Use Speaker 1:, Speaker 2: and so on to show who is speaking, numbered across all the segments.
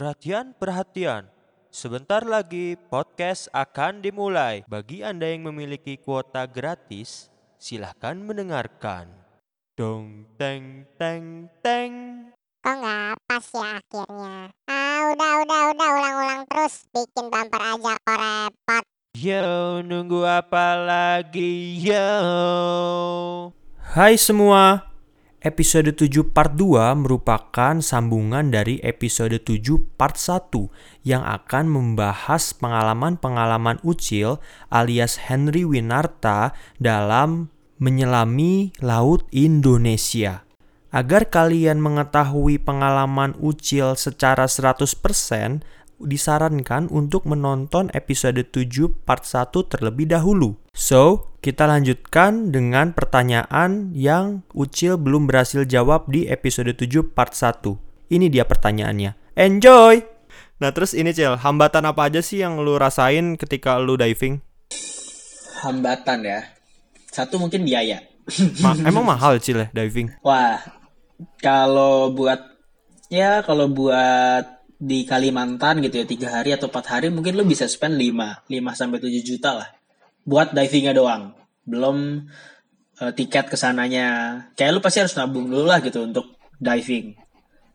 Speaker 1: Perhatian, perhatian. Sebentar lagi podcast akan dimulai. Bagi Anda yang memiliki kuota gratis, silahkan mendengarkan. Dong, teng, teng, teng.
Speaker 2: Kok nggak pas ya akhirnya? Ah, udah, udah, udah, ulang-ulang terus. Bikin bumper aja kok repot.
Speaker 1: Yo, nunggu apa lagi, yo?
Speaker 3: Hai semua, episode 7 part 2 merupakan sambungan dari episode 7 part 1 yang akan membahas pengalaman-pengalaman Ucil alias Henry Winarta dalam menyelami Laut Indonesia. Agar kalian mengetahui pengalaman Ucil secara 100%, disarankan untuk menonton episode 7 part 1 terlebih dahulu. So, kita lanjutkan dengan pertanyaan yang Ucil belum berhasil jawab di episode 7 part 1. Ini dia pertanyaannya. Enjoy! Nah terus ini Cil, hambatan apa aja sih yang lu rasain ketika lu diving?
Speaker 4: hambatan ya. Satu mungkin biaya.
Speaker 3: Ma- emang mahal Cil ya diving?
Speaker 4: Wah, kalau buat ya kalau buat di Kalimantan gitu ya tiga hari atau empat hari mungkin lu bisa spend 5 5 sampai 7 juta lah buat divingnya doang. Belum eh, tiket ke sananya. Kayak lu pasti harus nabung dulu lah gitu untuk diving.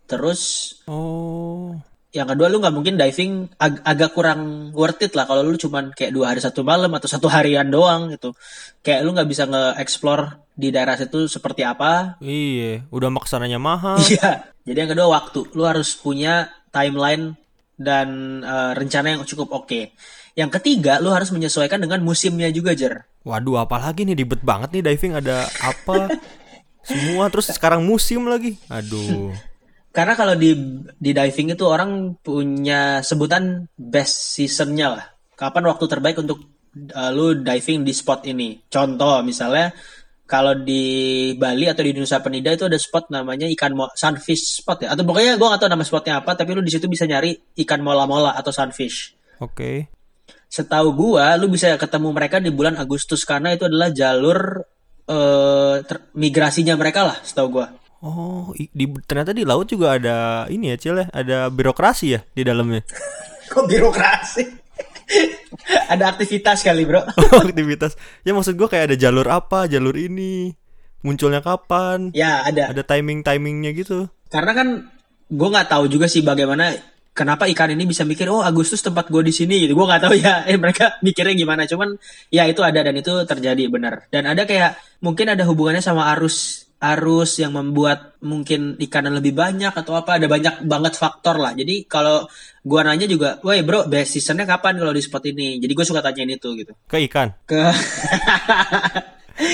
Speaker 4: Terus
Speaker 3: Oh,
Speaker 4: yang kedua lu nggak mungkin diving ag- agak kurang worth it lah kalau lu cuman kayak dua hari satu malam atau satu harian doang gitu kayak lu nggak bisa nge-explore di daerah situ seperti apa
Speaker 3: iya, udah maksananya mahal.
Speaker 4: iya jadi yang kedua waktu lu harus punya timeline dan eh, rencana yang cukup oke yang ketiga lu harus menyesuaikan dengan musimnya juga jer
Speaker 3: Waduh, apalagi nih ribet banget nih diving ada apa? Semua terus sekarang musim lagi. Aduh.
Speaker 4: karena kalau di di diving itu orang punya sebutan best seasonnya lah. Kapan waktu terbaik untuk uh, lu diving di spot ini? Contoh misalnya kalau di Bali atau di Nusa Penida itu ada spot namanya ikan mo sunfish spot ya. Atau pokoknya gue gak tahu nama spotnya apa, tapi lu di situ bisa nyari ikan mola-mola atau sunfish.
Speaker 3: Oke.
Speaker 4: Setahu gua, lu bisa ketemu mereka di bulan Agustus karena itu adalah jalur ter- migrasinya mereka lah, setahu gua.
Speaker 3: Oh, di, ternyata di laut juga ada ini ya, Cil ya, ada birokrasi ya di dalamnya.
Speaker 4: Kok birokrasi? ada aktivitas kali bro.
Speaker 3: Aktivitas. Ya maksud gua kayak ada jalur apa, jalur ini, munculnya kapan,
Speaker 4: ya ada.
Speaker 3: ada timing-timingnya gitu.
Speaker 4: Karena kan gue nggak tahu juga sih bagaimana kenapa ikan ini bisa mikir oh Agustus tempat gue di sini gitu. Gue nggak tahu ya. Eh mereka mikirnya gimana. Cuman ya itu ada dan itu terjadi benar. Dan ada kayak mungkin ada hubungannya sama arus arus yang membuat mungkin ikan lebih banyak atau apa ada banyak banget faktor lah jadi kalau gua nanya juga, woi bro, best seasonnya kapan kalau di spot ini? Jadi gue suka tanyain itu gitu.
Speaker 3: Ke ikan.
Speaker 4: Ke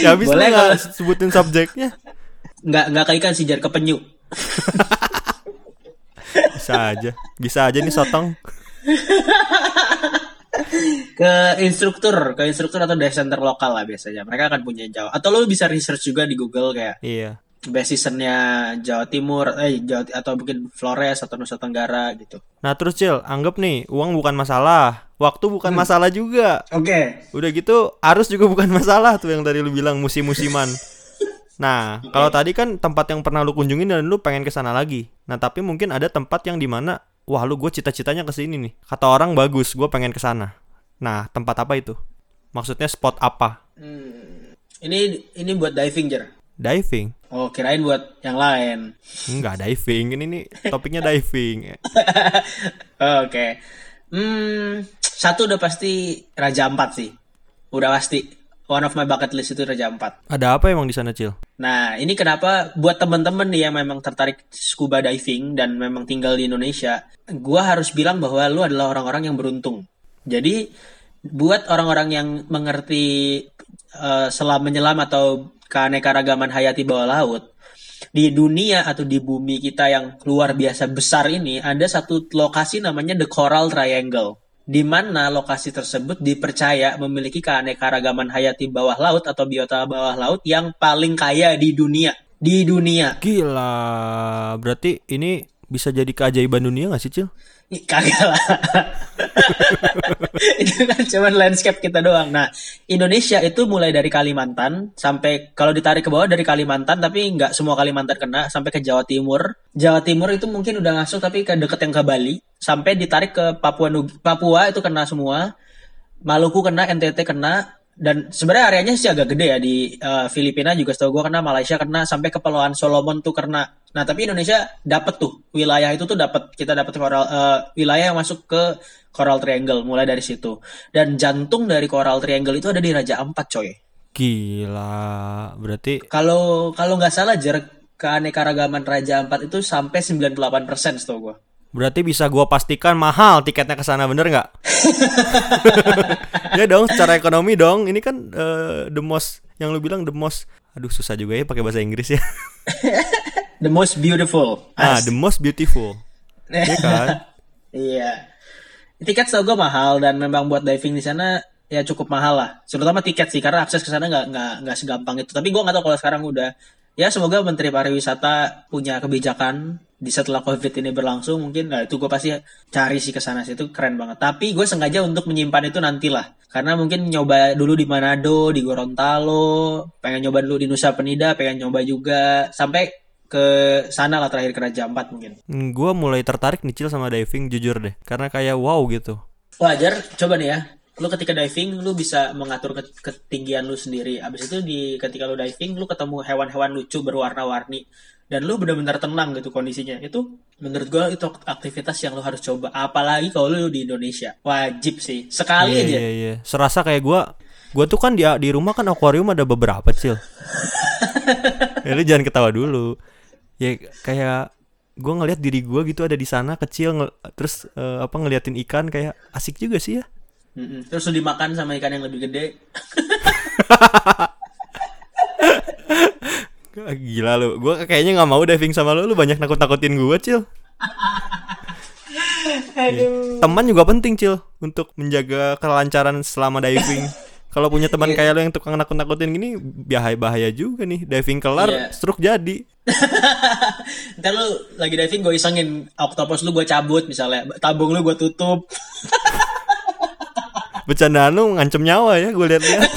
Speaker 3: Ya habis
Speaker 4: Boleh
Speaker 3: nggak
Speaker 4: kalau-
Speaker 3: sebutin subjeknya.
Speaker 4: nggak nggak ke ikan sih jar ke penyu.
Speaker 3: Bisa aja. Bisa aja nih sotong.
Speaker 4: ke instruktur, ke instruktur atau dive center lokal lah biasanya. Mereka akan punya jawab. Atau lo bisa research juga di Google kayak
Speaker 3: Iya.
Speaker 4: best seasonnya Jawa Timur, eh Jawa atau mungkin Flores atau Nusa Tenggara gitu.
Speaker 3: Nah terus Cil, anggap nih uang bukan masalah, waktu bukan masalah juga.
Speaker 4: Oke.
Speaker 3: Udah gitu arus juga bukan masalah tuh yang tadi lu bilang musim-musiman. Nah, kalau tadi kan tempat yang pernah lu kunjungin dan lu pengen ke sana lagi. Nah, tapi mungkin ada tempat yang di mana, wah lu gue cita-citanya ke sini nih. Kata orang bagus, gue pengen ke sana. Nah, tempat apa itu? Maksudnya spot apa?
Speaker 4: Ini ini buat diving jar.
Speaker 3: Diving?
Speaker 4: Oh kirain buat yang lain.
Speaker 3: Enggak diving, ini nih topiknya diving.
Speaker 4: Oke. Hmm, satu udah pasti Raja Ampat sih. Udah pasti. One of my bucket list itu Raja Ampat.
Speaker 3: Ada apa emang di sana, Cil?
Speaker 4: Nah, ini kenapa buat temen-temen nih yang memang tertarik scuba diving dan memang tinggal di Indonesia, gua harus bilang bahwa lu adalah orang-orang yang beruntung. Jadi, buat orang-orang yang mengerti eh, selam menyelam atau keanekaragaman hayati bawah laut, di dunia atau di bumi kita yang luar biasa besar ini, ada satu lokasi namanya The Coral Triangle. Di mana lokasi tersebut dipercaya memiliki keanekaragaman hayati bawah laut atau biota bawah laut yang paling kaya di dunia. Di dunia.
Speaker 3: Gila, berarti ini bisa jadi keajaiban dunia gak sih, Cil?
Speaker 4: Kagak lah. itu kan cuman landscape kita doang. Nah, Indonesia itu mulai dari Kalimantan sampai kalau ditarik ke bawah dari Kalimantan tapi nggak semua Kalimantan kena sampai ke Jawa Timur. Jawa Timur itu mungkin udah masuk tapi ke deket yang ke Bali sampai ditarik ke Papua Papua itu kena semua. Maluku kena, NTT kena, dan sebenarnya areanya sih agak gede ya di eh, Filipina juga setahu gue kena, Malaysia kena, sampai Kepulauan Solomon tuh kena. Nah tapi Indonesia dapat tuh wilayah itu tuh dapat kita dapat coral eh, wilayah yang masuk ke Coral Triangle mulai dari situ. Dan jantung dari Coral Triangle itu ada di Raja Ampat coy.
Speaker 3: Gila. Berarti
Speaker 4: Kalau kalau nggak salah jarak keanekaragaman Raja Ampat itu sampai 98% setahu gue.
Speaker 3: Berarti bisa gua pastikan mahal tiketnya ke sana bener nggak? ya dong, secara ekonomi dong. Ini kan eh, the most yang lu bilang the most aduh susah juga ya pakai bahasa Inggris ya.
Speaker 4: The most beautiful.
Speaker 3: ah, the most beautiful. Iya kan?
Speaker 4: Iya. Tiket setahu gue mahal dan memang buat diving di sana ya cukup mahal lah. Terutama tiket sih karena akses ke sana nggak nggak nggak segampang itu. Tapi gue nggak tahu kalau sekarang udah. Ya semoga Menteri Pariwisata punya kebijakan di setelah COVID ini berlangsung mungkin. Nah itu gue pasti cari sih ke sana sih itu keren banget. Tapi gue sengaja untuk menyimpan itu nantilah. Karena mungkin nyoba dulu di Manado, di Gorontalo, pengen nyoba dulu di Nusa Penida, pengen nyoba juga sampai ke sana lah terakhir ke Raja Ampat mungkin.
Speaker 3: Hmm, gua mulai tertarik nih Cil sama diving jujur deh. Karena kayak wow gitu.
Speaker 4: Wajar, coba nih ya. Lu ketika diving, lu bisa mengatur ke- ketinggian lu sendiri. Abis itu di ketika lu diving, lu ketemu hewan-hewan lucu berwarna-warni. Dan lu benar-benar tenang gitu kondisinya. Itu menurut gua itu aktivitas yang lu harus coba. Apalagi kalau lu di Indonesia. Wajib sih. Sekali
Speaker 3: Iya
Speaker 4: aja.
Speaker 3: iya iya. Serasa kayak gua gua tuh kan di di rumah kan akuarium ada beberapa Cil. ya lu jangan ketawa dulu. Ya kayak gua ngelihat diri gua gitu ada di sana kecil terus eh, apa ngeliatin ikan kayak asik juga sih ya.
Speaker 4: Mm-mm. Terus lu dimakan sama ikan yang lebih gede.
Speaker 3: Gila lu. Gua kayaknya nggak mau diving sama lu. Lu banyak nakut-nakutin gua, Cil.
Speaker 4: Aduh.
Speaker 3: Teman juga penting, Cil, untuk menjaga kelancaran selama diving. Kalau punya teman kayak lu yang tukang nakut-nakutin gini, bahaya bahaya juga nih. Diving kelar,
Speaker 4: Iya.
Speaker 3: stroke jadi.
Speaker 4: Ntar lu lagi diving gue isengin octopus lu gue cabut misalnya. Tabung lu gue tutup.
Speaker 3: Bercandaan lu ngancem nyawa ya, gue lihat-lihat.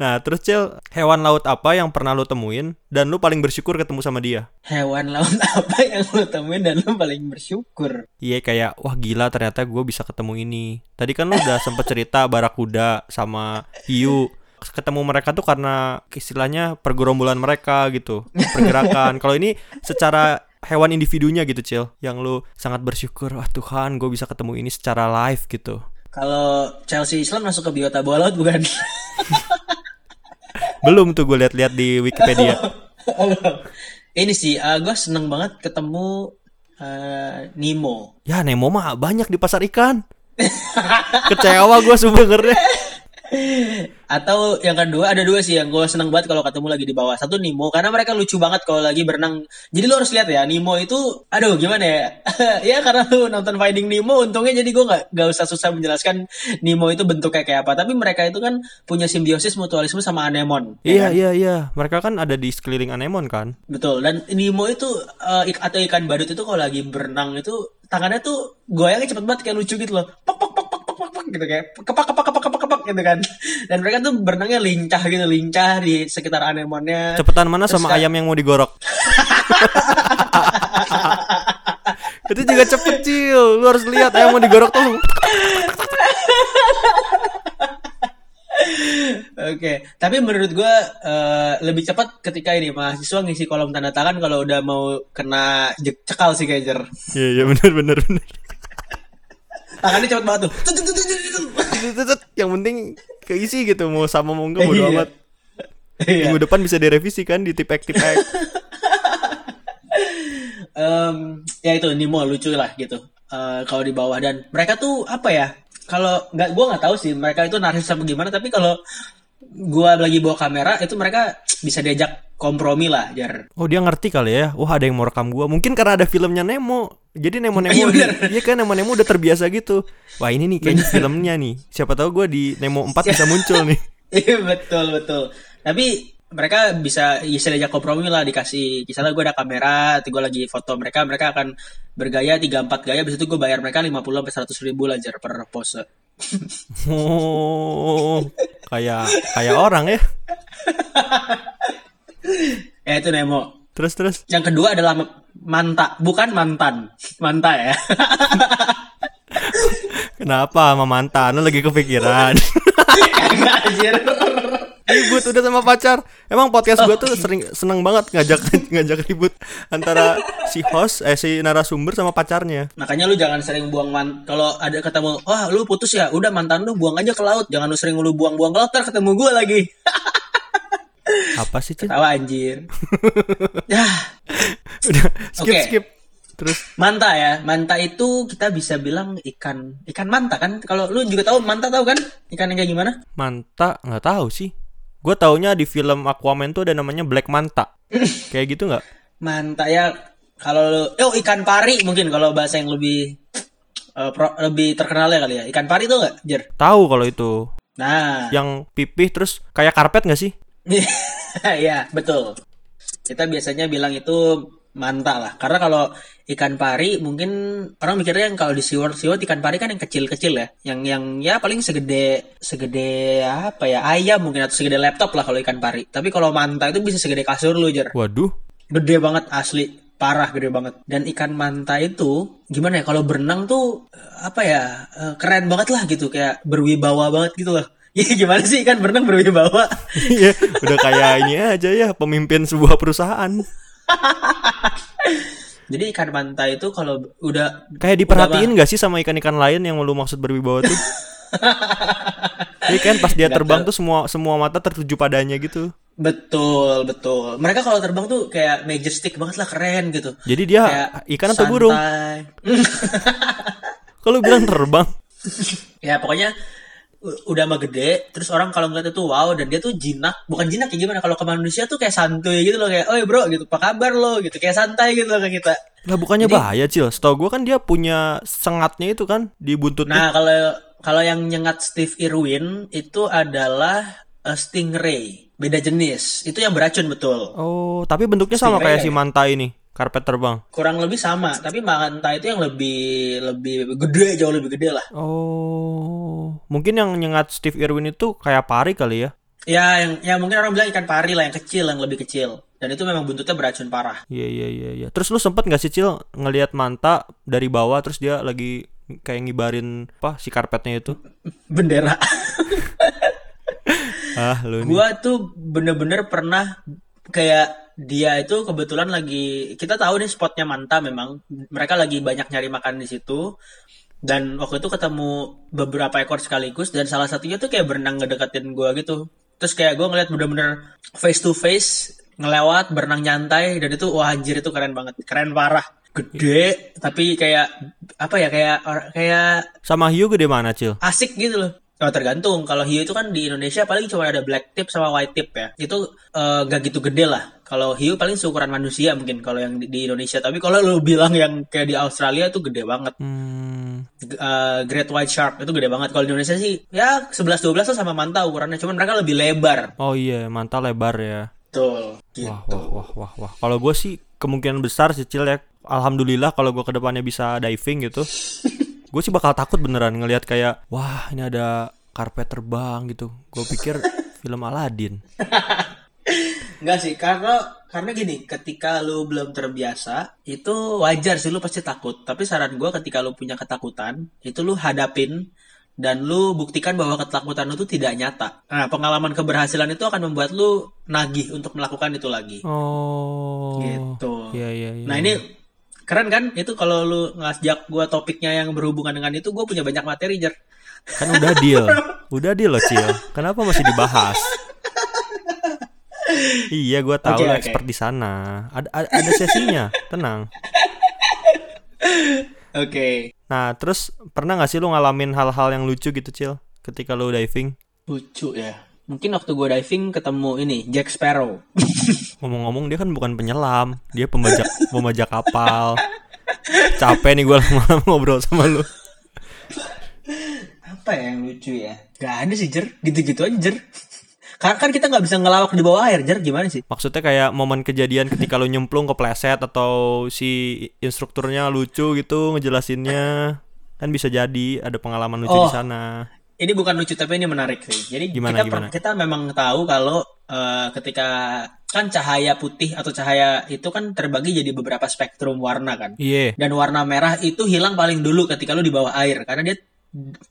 Speaker 3: nah, terus Cil, hewan laut apa yang pernah lu temuin dan lu paling bersyukur ketemu sama dia?
Speaker 4: Hewan laut apa yang lu temuin dan lu paling bersyukur?
Speaker 3: Iya kayak wah gila ternyata gue bisa ketemu ini. Tadi kan lu udah sempet cerita barakuda sama hiu. Ketemu mereka tuh karena istilahnya pergerombolan mereka gitu, pergerakan. Kalau ini secara hewan individunya gitu Cil, yang lu sangat bersyukur, wah Tuhan gue bisa ketemu ini secara live gitu.
Speaker 4: Kalau Chelsea Islam masuk ke biota bawah laut bukan?
Speaker 3: Belum tuh gue lihat-lihat di Wikipedia.
Speaker 4: Ini sih, gue seneng banget ketemu eh, Nemo.
Speaker 3: Ya Nemo mah banyak di pasar ikan. Kecewa gue sebenernya.
Speaker 4: Atau yang kedua ada dua sih yang gue seneng banget kalau ketemu lagi di bawah. Satu Nemo karena mereka lucu banget kalau lagi berenang. Jadi lu harus lihat ya Nemo itu, aduh gimana ya? ya karena lu nonton Finding Nemo, untungnya jadi gue nggak nggak usah susah menjelaskan Nemo itu bentuknya kayak apa. Tapi mereka itu kan punya simbiosis mutualisme sama anemon. ya
Speaker 3: Iya
Speaker 4: kan?
Speaker 3: iya iya, mereka kan ada di sekeliling anemon kan.
Speaker 4: Betul. Dan Nemo itu eh, ik- atau ikan badut itu kalau lagi berenang itu tangannya tuh goyangnya cepet banget kayak lucu gitu loh. Pok pok pok pok pok pok, pok gitu kayak kepak kepak kepak gitu kan. Dan mereka tuh berenangnya lincah gitu, lincah di sekitar anemonnya.
Speaker 3: Cepetan mana
Speaker 4: Terus
Speaker 3: sama
Speaker 4: kayak-
Speaker 3: ayam yang mau digorok? Itu juga cepet cil, lu harus lihat ayam mau digorok tuh.
Speaker 4: Oke, tapi menurut gua eh, lebih cepat ketika ini mahasiswa ngisi kolom tanda tangan kalau udah mau kena cekal sih kayak
Speaker 3: Iya iya benar benar benar.
Speaker 4: Tangannya cepet banget tuh.
Speaker 3: Yang penting keisi gitu mau sama mau enggak bodo
Speaker 4: Iya.
Speaker 3: amat.
Speaker 4: Iya.
Speaker 3: Minggu depan bisa direvisi kan di tipek tipek.
Speaker 4: Em, ya itu Nemo lucu lah gitu Eh, kalau di bawah dan mereka tuh apa ya kalau nggak gua nggak tahu sih mereka itu narsis apa gimana tapi kalau gua lagi bawa kamera itu mereka bisa diajak kompromi lah jar
Speaker 3: Oh dia ngerti kali ya. Wah ada yang mau rekam gua. Mungkin karena ada filmnya Nemo. Jadi Nemo Nemo
Speaker 4: Iya,
Speaker 3: di-
Speaker 4: bener.
Speaker 3: Iya kan Nemo Nemo udah terbiasa gitu. Wah ini nih kayaknya filmnya nih. Siapa tahu gua di Nemo 4 bisa muncul nih.
Speaker 4: Iya betul betul. Tapi mereka bisa bisa diajak kompromi lah dikasih misalnya gue ada kamera gue lagi foto mereka mereka akan bergaya 3-4 gaya habis itu gue bayar mereka 50 sampai 100 ribu lah jar per pose
Speaker 3: Oh, kayak kayak orang ya.
Speaker 4: ya itu Nemo
Speaker 3: Terus terus.
Speaker 4: yang kedua adalah manta bukan mantan manta ya
Speaker 3: Kenapa sama mantan? Lu lagi kepikiran.
Speaker 4: Enggak, anjir
Speaker 3: ribut udah sama pacar. Emang podcast gue tuh sering seneng banget ngajak ngajak ribut antara si host eh si narasumber sama pacarnya.
Speaker 4: makanya lu jangan sering buang man kalau ada ketemu wah lu putus ya udah mantan lu buang aja ke laut jangan lu sering lu buang-buang ke laut ntar ketemu gue lagi
Speaker 3: Apa sih, Cil?
Speaker 4: tawa anjir ya
Speaker 3: Udah skip
Speaker 4: Oke.
Speaker 3: skip. Terus
Speaker 4: Manta ya, manta itu kita bisa bilang ikan ikan manta kan? Kalau lu juga tahu manta tahu kan? Ikan yang kayak gimana?
Speaker 3: manta nggak tahu sih. Gue taunya di film Aquaman tuh ada namanya Black Manta. Kayak gitu nggak?
Speaker 4: Manta ya kalau oh ikan pari mungkin kalau bahasa yang lebih eh, pro- lebih terkenal ya kali ya. Ikan pari tuh nggak, Jer?
Speaker 3: Tahu kalau itu.
Speaker 4: Nah,
Speaker 3: Yang pipih terus kayak karpet nggak sih?
Speaker 4: ya betul. Kita biasanya bilang itu manta lah. Karena kalau ikan pari mungkin orang mikirnya yang kalau di SeaWorld, SeaWorld ikan pari kan yang kecil-kecil ya. Yang yang ya paling segede segede apa ya ayam mungkin atau segede laptop lah kalau ikan pari. Tapi kalau manta itu bisa segede kasur lu Jer.
Speaker 3: Waduh.
Speaker 4: Gede banget asli. Parah gede banget. Dan ikan manta itu gimana ya kalau berenang tuh apa ya eh, keren banget lah gitu kayak berwibawa banget gitu lah. Iya gimana sih ikan berenang berwibawa?
Speaker 3: Iya, udah kayak ini aja ya pemimpin sebuah perusahaan.
Speaker 4: Jadi ikan manta itu kalau udah
Speaker 3: Kayak diperhatiin nggak sih sama ikan-ikan lain yang lu maksud berwibawa tuh? Iya kan pas dia terbang tuh semua semua mata tertuju padanya gitu.
Speaker 4: betul betul. Mereka kalau terbang tuh kayak majestic banget lah keren gitu.
Speaker 3: Jadi dia
Speaker 4: Kayak
Speaker 3: ikan atau burung? Kalau bilang terbang.
Speaker 4: ya pokoknya udah mah gede. Terus orang kalau ngeliat itu wow dan dia tuh jinak. Bukan jinak ya gimana? Kalau ke manusia tuh kayak santuy gitu loh kayak, oh bro gitu, apa kabar lo gitu, kayak santai gitu loh ke kita.
Speaker 3: Lah bukannya
Speaker 4: Jadi-
Speaker 3: bahaya, Cil. Setahu gua kan dia punya sengatnya itu kan di buntutnya.
Speaker 4: Nah kalau kalau yang nyengat Steve Irwin itu adalah eh, stingray, beda jenis. Itu yang beracun betul.
Speaker 3: Oh, tapi bentuknya sama
Speaker 4: Stingray
Speaker 3: kayak si
Speaker 4: ya?
Speaker 3: manta ini, karpet terbang.
Speaker 4: kurang lebih sama tapi manta itu yang lebih lebih gede jauh lebih gede lah
Speaker 3: Oh, mungkin yang nyengat Steve Irwin itu kayak pari kali ya?
Speaker 4: ya yang ya mungkin orang bilang ikan pari lah yang kecil yang lebih kecil dan itu memang buntutnya beracun parah
Speaker 3: Iya iya iya iya. Terus lu sempet nggak sih Cil ngelihat manta dari bawah terus dia lagi kayak ngibarin apa si karpetnya itu?
Speaker 4: bendera
Speaker 3: Ah, lu nih.
Speaker 4: gua tuh bener-bener pernah kayak dia itu kebetulan lagi kita tahu nih spotnya manta memang mereka lagi banyak nyari makan di situ dan waktu itu ketemu beberapa ekor sekaligus dan salah satunya tuh kayak berenang ngedeketin gua gitu terus kayak gua ngeliat bener-bener face to face ngelewat berenang nyantai dan itu wah anjir itu keren banget keren parah gede tapi kayak apa ya kayak kayak
Speaker 3: Sama hiu gede mana Cil?
Speaker 4: asik gitu loh. Oh, tergantung. Kalau hiu itu kan di Indonesia paling cuma ada black tip sama white tip ya. Itu eh, gak gitu gede lah. Kalau hiu paling seukuran manusia mungkin kalau yang di, di Indonesia. Tapi kalau lu bilang yang kayak di Australia itu gede banget.
Speaker 3: Hmm,
Speaker 4: eh, Great White Shark itu gede banget. Kalau di Indonesia sih ya 11-12 lah sama manta ukurannya. Cuman mereka lebih lebar.
Speaker 3: oh iya, manta lebar ya.
Speaker 4: Tuh. Gitu.
Speaker 3: Wah wah wah wah wah. Kalau gue sih kemungkinan besar sih Cil ya. Alhamdulillah kalau gue ke depannya bisa diving gitu. gue sih bakal takut beneran ngelihat kayak wah ini ada karpet terbang gitu. Gue pikir film Aladdin.
Speaker 4: Enggak sih, karena karena gini, ketika lu belum terbiasa, itu wajar sih lu pasti takut. Tapi saran gua ketika lu punya ketakutan, itu lu hadapin dan lu buktikan bahwa ketakutan lu tuh tidak nyata. Nah, pengalaman keberhasilan itu akan membuat lu nagih untuk melakukan itu lagi.
Speaker 3: Oh.
Speaker 4: Gitu.
Speaker 3: Iya iya iya.
Speaker 4: Nah, ini keren kan? Itu kalau lu ngajak gua topiknya yang berhubungan dengan itu, gua punya banyak materi, Jer.
Speaker 3: kan udah deal. Udah deal loh Cil. Kenapa masih dibahas? iya, gue tahu lo
Speaker 4: oke.
Speaker 3: expert di sana. Ada, ada ada sesinya, tenang.
Speaker 4: Oke.
Speaker 3: Nah, terus pernah nggak sih lu ngalamin hal-hal yang lucu gitu, Cil? Ketika lu diving?
Speaker 4: Lucu ya. Mungkin waktu gua diving ketemu ini, Jack Sparrow.
Speaker 3: Ngomong-ngomong dia kan bukan penyelam, dia pembajak pembajak kapal. Capek nih gue lama-lama ngobrol sama lu.
Speaker 4: apa ya yang lucu ya? Gak ada sih Jer, gitu-gitu aja Jer. Karena kan kita nggak bisa ngelawak di bawah air, Jar. Gimana sih?
Speaker 3: Maksudnya kayak momen kejadian ketika lu nyemplung kepleset atau si instrukturnya lucu gitu ngejelasinnya kan bisa jadi ada pengalaman lucu
Speaker 4: Oh.
Speaker 3: di sana.
Speaker 4: Ini bukan lucu tapi ini menarik sih. Jadi
Speaker 3: Gimana,
Speaker 4: kita
Speaker 3: gimana?
Speaker 4: kita memang tahu kalau eh, ketika kan cahaya putih atau cahaya itu kan terbagi jadi beberapa spektrum warna kan.
Speaker 3: Iya.
Speaker 4: Dan warna merah itu hilang paling dulu ketika lu di bawah air karena dia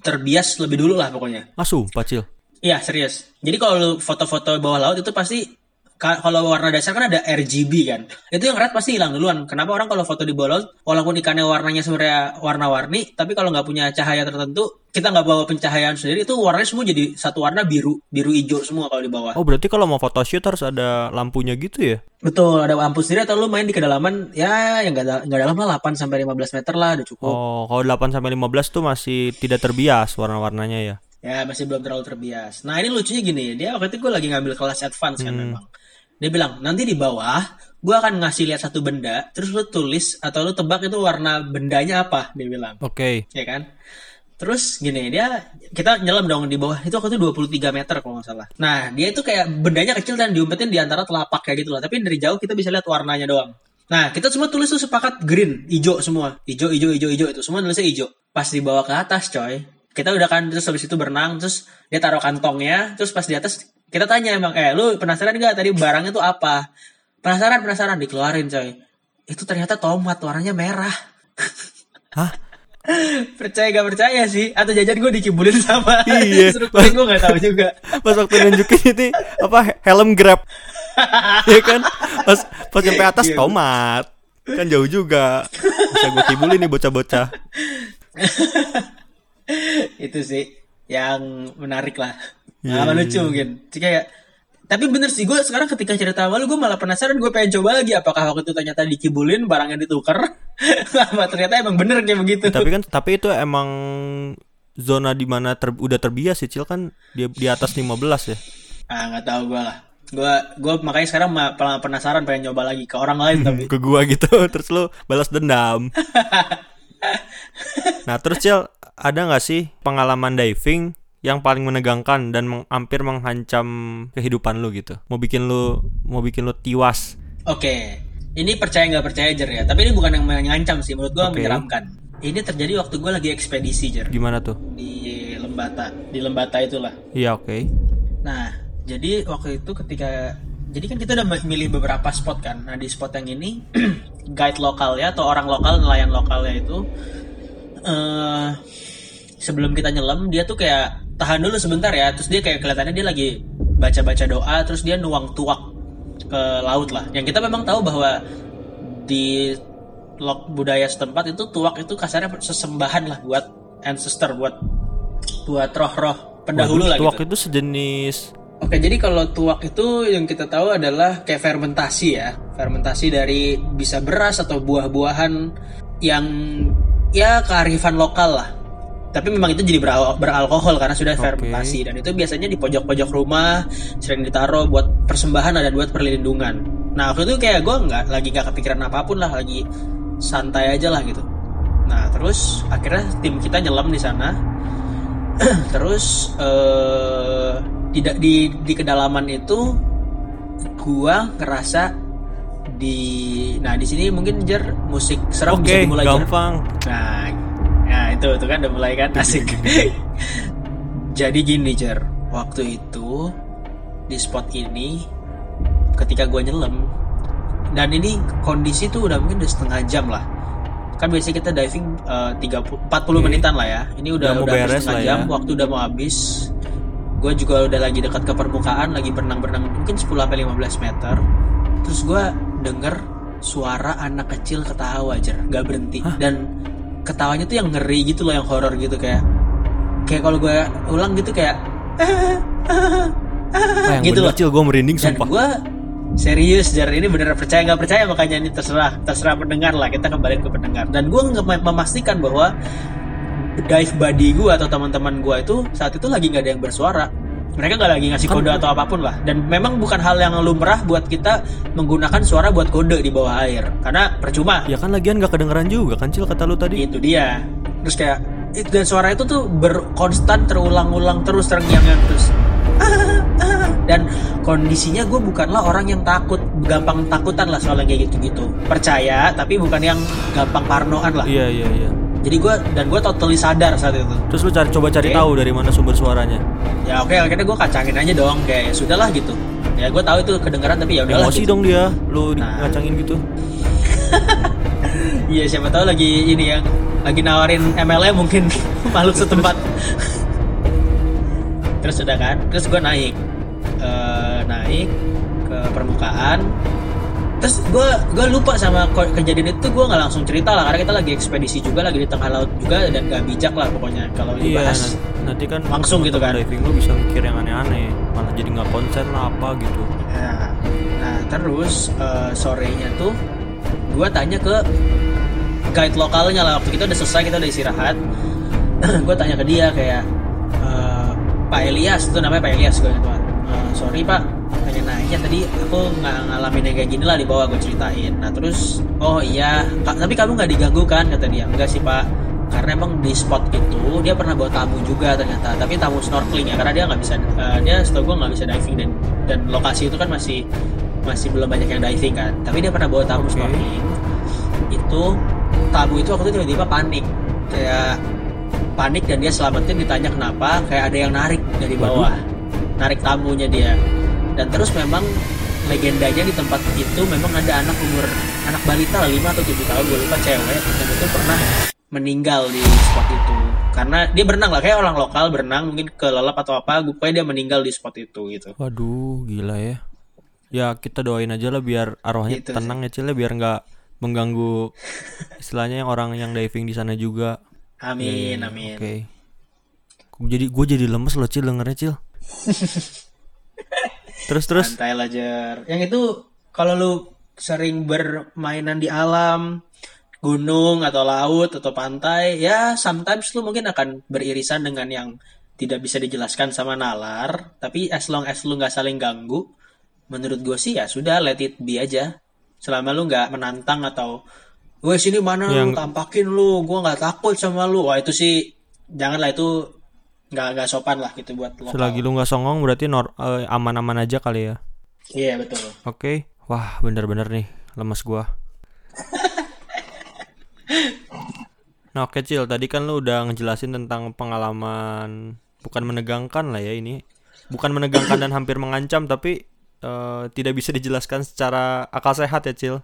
Speaker 4: terbias lebih dulu lah pokoknya.
Speaker 3: Ah sumpah Cil.
Speaker 4: Iya serius. Jadi kalau foto-foto bawah laut itu pasti kalau warna dasar kan ada RGB kan. Itu yang red pasti hilang duluan. Kenapa orang kalau foto di laut walaupun ikannya warnanya sebenarnya warna-warni tapi kalau nggak punya cahaya tertentu kita nggak bawa pencahayaan sendiri itu warnanya semua jadi satu warna biru biru hijau semua kalau di bawah.
Speaker 3: Oh berarti kalau mau photoshoot harus ada lampunya gitu ya?
Speaker 4: Betul ada lampu sendiri atau lu main di kedalaman ya yang nggak nggak dalam lah 8 sampai 15 meter lah udah cukup.
Speaker 3: Oh kalau 8 sampai 15 tuh masih tidak terbias warna-warnanya ya.
Speaker 4: Ya masih belum terlalu terbias. Nah ini lucunya gini, dia waktu itu gue lagi ngambil kelas advance kan memang. Dia bilang nanti di bawah gue akan ngasih lihat satu benda, terus lu tulis atau lu tebak itu warna bendanya apa, dia bilang,
Speaker 3: Oke.
Speaker 4: ya kan? Terus gini dia kita nyelam dong di bawah itu waktu itu 23 meter kalau nggak salah. Nah dia itu kayak bendanya kecil dan diumpetin di antara telapak kayak gitu lah. Tapi dari jauh kita bisa lihat warnanya doang. Nah kita semua tulis tuh sepakat green, hijau semua, hijau, hijau, hijau, hijau itu semua tulisnya hijau. Pas dibawa ke atas coy, kita udah kan terus habis itu berenang terus dia taruh kantongnya terus pas di atas kita tanya emang eh lu penasaran gak tadi barangnya tuh apa penasaran penasaran dikeluarin coy itu ternyata tomat warnanya merah
Speaker 3: Hah?
Speaker 4: percaya gak percaya sih atau jajan gue dikibulin sama
Speaker 3: Iya.
Speaker 4: instruktur gue gak tahu juga
Speaker 3: Pas waktu nunjukin itu apa helm grab. ya kan? Pas pas sampai atas
Speaker 4: Iya.
Speaker 3: tomat. Kan jauh juga. Bisa gue kibulin nih bocah-bocah.
Speaker 4: itu sih yang menarik lah
Speaker 3: Iya,
Speaker 4: nah,
Speaker 3: iya,
Speaker 4: lucu mungkin. Jadi kayak tapi bener sih gue sekarang ketika cerita sama lu gue malah penasaran gue pengen coba lagi apakah waktu itu ternyata dikibulin barangnya ditukar? Apa ternyata emang bener kayak begitu?
Speaker 3: Tapi kan tapi itu emang zona di mana ter- udah terbias sih Cil kan? Di, di atas 15 ya.
Speaker 4: ah nggak tahu gue lah. Gue gue makanya sekarang ma- malah penasaran pengen nyoba lagi ke orang lain tapi.
Speaker 3: Ke gua gitu terus lu balas dendam. nah, terus Cil ada nggak sih pengalaman diving yang paling menegangkan dan meng- hampir menghancam kehidupan lu gitu? Mau bikin lu mau bikin lu tiwas.
Speaker 4: Oke, ini percaya nggak percaya Jer ya. Tapi ini bukan yang mengancam sih, menurut gue
Speaker 3: Oke.
Speaker 4: menyeramkan. Ini terjadi waktu gue lagi ekspedisi Jer
Speaker 3: Gimana tuh?
Speaker 4: di Lembata, di Lembata itulah.
Speaker 3: Iya, oke.
Speaker 4: Nah, jadi waktu itu ketika jadi kan kita udah milih beberapa spot kan. Nah di spot yang ini guide lokalnya atau orang lokal nelayan lokalnya itu eh sebelum kita nyelam dia tuh kayak tahan dulu sebentar ya. Terus dia kayak kelihatannya dia lagi baca-baca doa. Terus dia nuang tuak ke laut lah. Yang kita memang tahu bahwa di lok budaya setempat itu tuak itu kasarnya sesembahan lah buat ancestor buat buat roh-roh pendahulu
Speaker 3: Waduh,
Speaker 4: lah
Speaker 3: tuak
Speaker 4: gitu.
Speaker 3: itu sejenis
Speaker 4: Oke, jadi kalau tuak itu yang kita tahu adalah kayak fermentasi ya. Fermentasi dari bisa beras atau buah-buahan yang ya kearifan lokal lah. Tapi memang itu jadi beral- beralkohol karena sudah
Speaker 3: Oke.
Speaker 4: fermentasi dan itu biasanya di pojok-pojok rumah sering ditaruh buat persembahan dan buat perlindungan. Nah waktu itu kayak gue nggak lagi nggak kepikiran apa pun lah, lagi santai aja lah gitu. Nah terus akhirnya tim kita nyelam di sana terus eh di, di di kedalaman itu gua ngerasa di nah di sini mungkin jer musik serem bisa
Speaker 3: Oke,
Speaker 4: dimulai Jer.
Speaker 3: gampang.
Speaker 4: nah nah itu itu kan udah mulai kan? Asik. Jadi gini jer. Waktu itu di spot ini ketika gua nyelam dan ini kondisi tuh udah mungkin udah setengah jam lah. Kan biasanya kita diving eh, 30 40
Speaker 3: Oke.
Speaker 4: menitan lah ya. Ini udah
Speaker 3: Udah
Speaker 4: udah setengah
Speaker 3: ya.
Speaker 4: jam. Waktu udah mau habis gue juga udah lagi dekat ke permukaan lagi berenang-berenang mungkin 10 sampai 15 meter. Terus gue denger suara anak kecil ketawa aja nggak berhenti. Dan ketawanya tuh yang ngeri gitu loh yang horor gitu kayak kayak kalau gue ulang gitu kayak
Speaker 3: Ah, yang
Speaker 4: Gitu loh.
Speaker 3: Cil, gue merinding
Speaker 4: dan
Speaker 3: sumpah.
Speaker 4: gue serius jar ini bener percaya nggak percaya makanya ini terserah terserah pendengar lah kita kembali ke pendengar dan gue memastikan bahwa dive buddy gue atau teman-teman gue itu saat itu lagi nggak ada yang bersuara mereka nggak lagi ngasih
Speaker 3: Kan-
Speaker 4: kode atau apa pun lah. Dan memang bukan hal yang lumrah buat kita menggunakan suara buat kode di bawah air. Karena percuma.
Speaker 3: Ya kan lagian gak kedengeran juga kan Cil kata lu tadi.
Speaker 4: itu dia. Terus kayak it- dan suara itu tuh berkonstan terulang-ulang terus terngiang terus. Dan kondisinya gue bukanlah orang yang takut gampang takutan lah soalnya kayak gitu-gitu. Percaya tapi bukan yang gampang parnoan lah.
Speaker 3: Iya iya iya.
Speaker 4: Jadi gue dan gue totally sadar saat itu
Speaker 3: Terus lu cari coba cari
Speaker 4: Oke.
Speaker 3: tahu dari mana sumber suaranya.
Speaker 4: ya oke akhirnya gue kacangin aja dong kayak ya sudahlah gitu ya gue tahu itu kedengeran tapi ya udahlah
Speaker 3: Emosi
Speaker 4: gitu.
Speaker 3: dong dia, lu
Speaker 4: Nah.
Speaker 3: ngacangin gitu.
Speaker 4: iya siapa tahu lagi ini yang lagi nawarin MLM mungkin makhluk setempat terus udah kan terus gue naik Eh, naik ke permukaan terus gue gue lupa sama kejadian itu gue nggak langsung cerita lah karena kita lagi ekspedisi juga lagi di tengah laut juga dan gak bijak lah pokoknya kalau
Speaker 3: Iya,
Speaker 4: dibahas
Speaker 3: nan- nanti kan
Speaker 4: langsung gitu kan.
Speaker 3: diving lu bisa mikir yang aneh-aneh, malah jadi nggak konsen lah apa gitu.
Speaker 4: Nah, nah terus eh, sorenya tuh gue tanya ke guide lokalnya lah waktu kita udah selesai kita udah istirahat gue tanya ke dia kayak eh, Pak Elias itu namanya Pak Elias gue ingat banget. Eh, sorry Pak pengen nanya. Tadi aku nggak ngalamin yang kayak gini lah di bawah gue ceritain. Nah terus oh iya Kak, tapi kamu nggak diganggu kan? Kata dia. Enggak sih Pak. Karena emang di spot itu dia pernah bawa tamu juga ternyata. Tapi tamu snorkeling ya karena dia nggak bisa eh, dia setahu gue nggak bisa diving dan dan lokasi itu kan masih masih belum banyak yang diving kan. Tapi dia pernah bawa tamu
Speaker 3: Oke.
Speaker 4: snorkeling. Itu tamu itu waktu itu tiba-tiba panik. Kayak panik dan dia selamatin ditanya kenapa kayak ada yang narik dari bawah. Narik tamunya dia dan terus memang legendanya di tempat itu memang ada anak umur anak balita lah 5 atau 7 tahun gue lupa cewek dan itu pernah meninggal di spot itu karena dia berenang lah kayak orang lokal berenang mungkin kelelap atau apa gue dia meninggal di spot itu gitu
Speaker 3: Waduh, gila ya. Ya kita doain aja lah biar arwahnya
Speaker 4: Gitu
Speaker 3: tenang ya Cil ya, biar nggak mengganggu istilahnya yang orang yang diving di sana juga.
Speaker 4: amin
Speaker 3: Iya,
Speaker 4: amin
Speaker 3: Oke. Gua Jadi gue jadi lemes loh Cil dengernya Cil. terus terus
Speaker 4: Santai lah Jer. Yang itu kalau lu sering bermainan di alam, gunung atau laut atau pantai, ya sometimes lu mungkin akan beririsan dengan yang tidak bisa dijelaskan sama nalar. Tapi as long as lu nggak saling ganggu, menurut gue sih ya sudah let it be aja. Selama lu nggak menantang atau Woi sini mana lu
Speaker 3: Yang-
Speaker 4: tampakin lu, gua nggak takut sama lu. Wah itu sih janganlah itu nggak nggak sopan lah gitu buat lokal.
Speaker 3: selagi lu nggak songong berarti nor- eh, aman-aman aja kali ya.
Speaker 4: Iya betul.
Speaker 3: Oke. Wah, bener-bener nih lemes gua. Nah, oke Cil, tadi kan lu udah ngejelasin tentang pengalaman bukan menegangkan lah ya ini. Bukan menegangkan dan hampir mengancam tapi eh, tidak bisa dijelaskan secara akal sehat ya, Cil.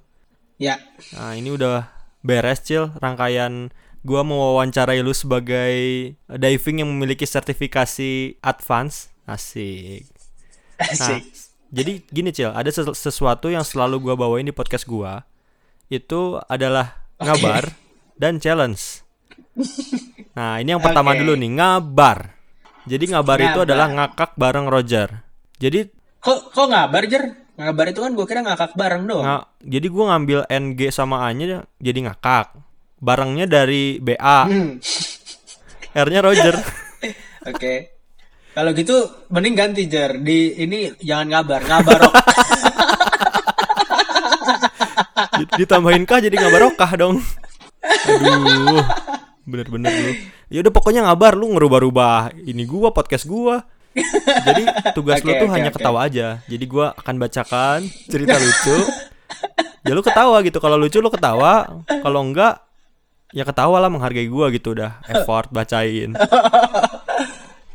Speaker 4: Ya,
Speaker 3: Nah, ini udah beres, Cil, rangkaian gua mau wawancarai lu sebagai diving yang memiliki sertifikasi advance. Asik. Nah,
Speaker 4: asik.
Speaker 3: jadi gini Cil, ada ses- sesuatu yang selalu gua bawain di podcast gua itu adalah ngabar dan challenge. Nah, ini yang pertama
Speaker 4: Oke.
Speaker 3: dulu nih, ngabar. Jadi ngabar, itu
Speaker 4: Ngabar.
Speaker 3: adalah ngakak bareng Roger. Jadi
Speaker 4: Kok kok ngabar Jer? Ngabar itu kan gue kira ngakak bareng doang.
Speaker 3: nga- jadi gua ngambil NG sama A-nya jadi ngakak. Barengnya dari BA,
Speaker 4: Hmm,
Speaker 3: R-nya Roger.
Speaker 4: Oke. Kalau gitu mending ganti Jer. Di ini jangan ngabar, ngabarok.
Speaker 3: Di- Ditambahin K jadi ngabarokah dong. Aduh. Bener-bener lu. Ya udah pokoknya ngabar lu ngerubah-rubah ini gua podcast gua. Jadi tugas lu
Speaker 4: Oke,
Speaker 3: tuh
Speaker 4: oke,
Speaker 3: hanya
Speaker 4: oke.
Speaker 3: ketawa aja. Jadi gua akan bacakan cerita lucu. Ya lu ketawa gitu. Kalau lucu lu ketawa, kalau enggak ya ketawa lah menghargai gua gitu udah effort bacain.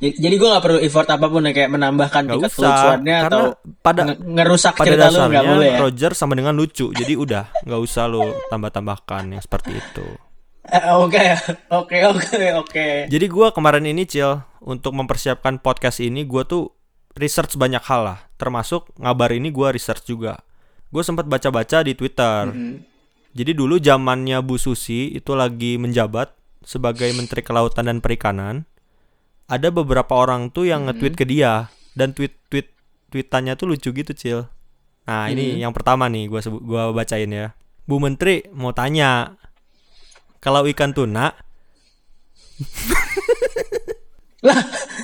Speaker 4: Jadi gue nggak perlu effort apa pun ya kayak menambahkan
Speaker 3: Nggak
Speaker 4: tingkat
Speaker 3: usah,
Speaker 4: kelucuannya atau
Speaker 3: pada-
Speaker 4: nge- ngerusak
Speaker 3: Pada
Speaker 4: cerita lu nggak
Speaker 3: dasarnya
Speaker 4: boleh ya.
Speaker 3: Roger sama dengan lucu. Jadi udah nggak usah lu tambah-tambahkan yang seperti itu.
Speaker 4: Oke, oke, oke, oke.
Speaker 3: Jadi gua kemarin ini Cil untuk mempersiapkan podcast ini gua tuh research banyak hal lah, termasuk ngabar ini gua research juga. Gue sempat baca-baca di Twitter.
Speaker 4: Mhm.
Speaker 3: Jadi dulu zamannya Bu Susi itu lagi menjabat sebagai Menteri Kelautan dan Perikanan. Ada beberapa orang tuh yang nge-tweet ke dia dan tweet-tweet tweetannya tuh lucu gitu, Cil. Nah, ini yang pertama nih gua sebut gua bacain ya. Bu Menteri mau tanya kalau ikan tuna
Speaker 4: Lah,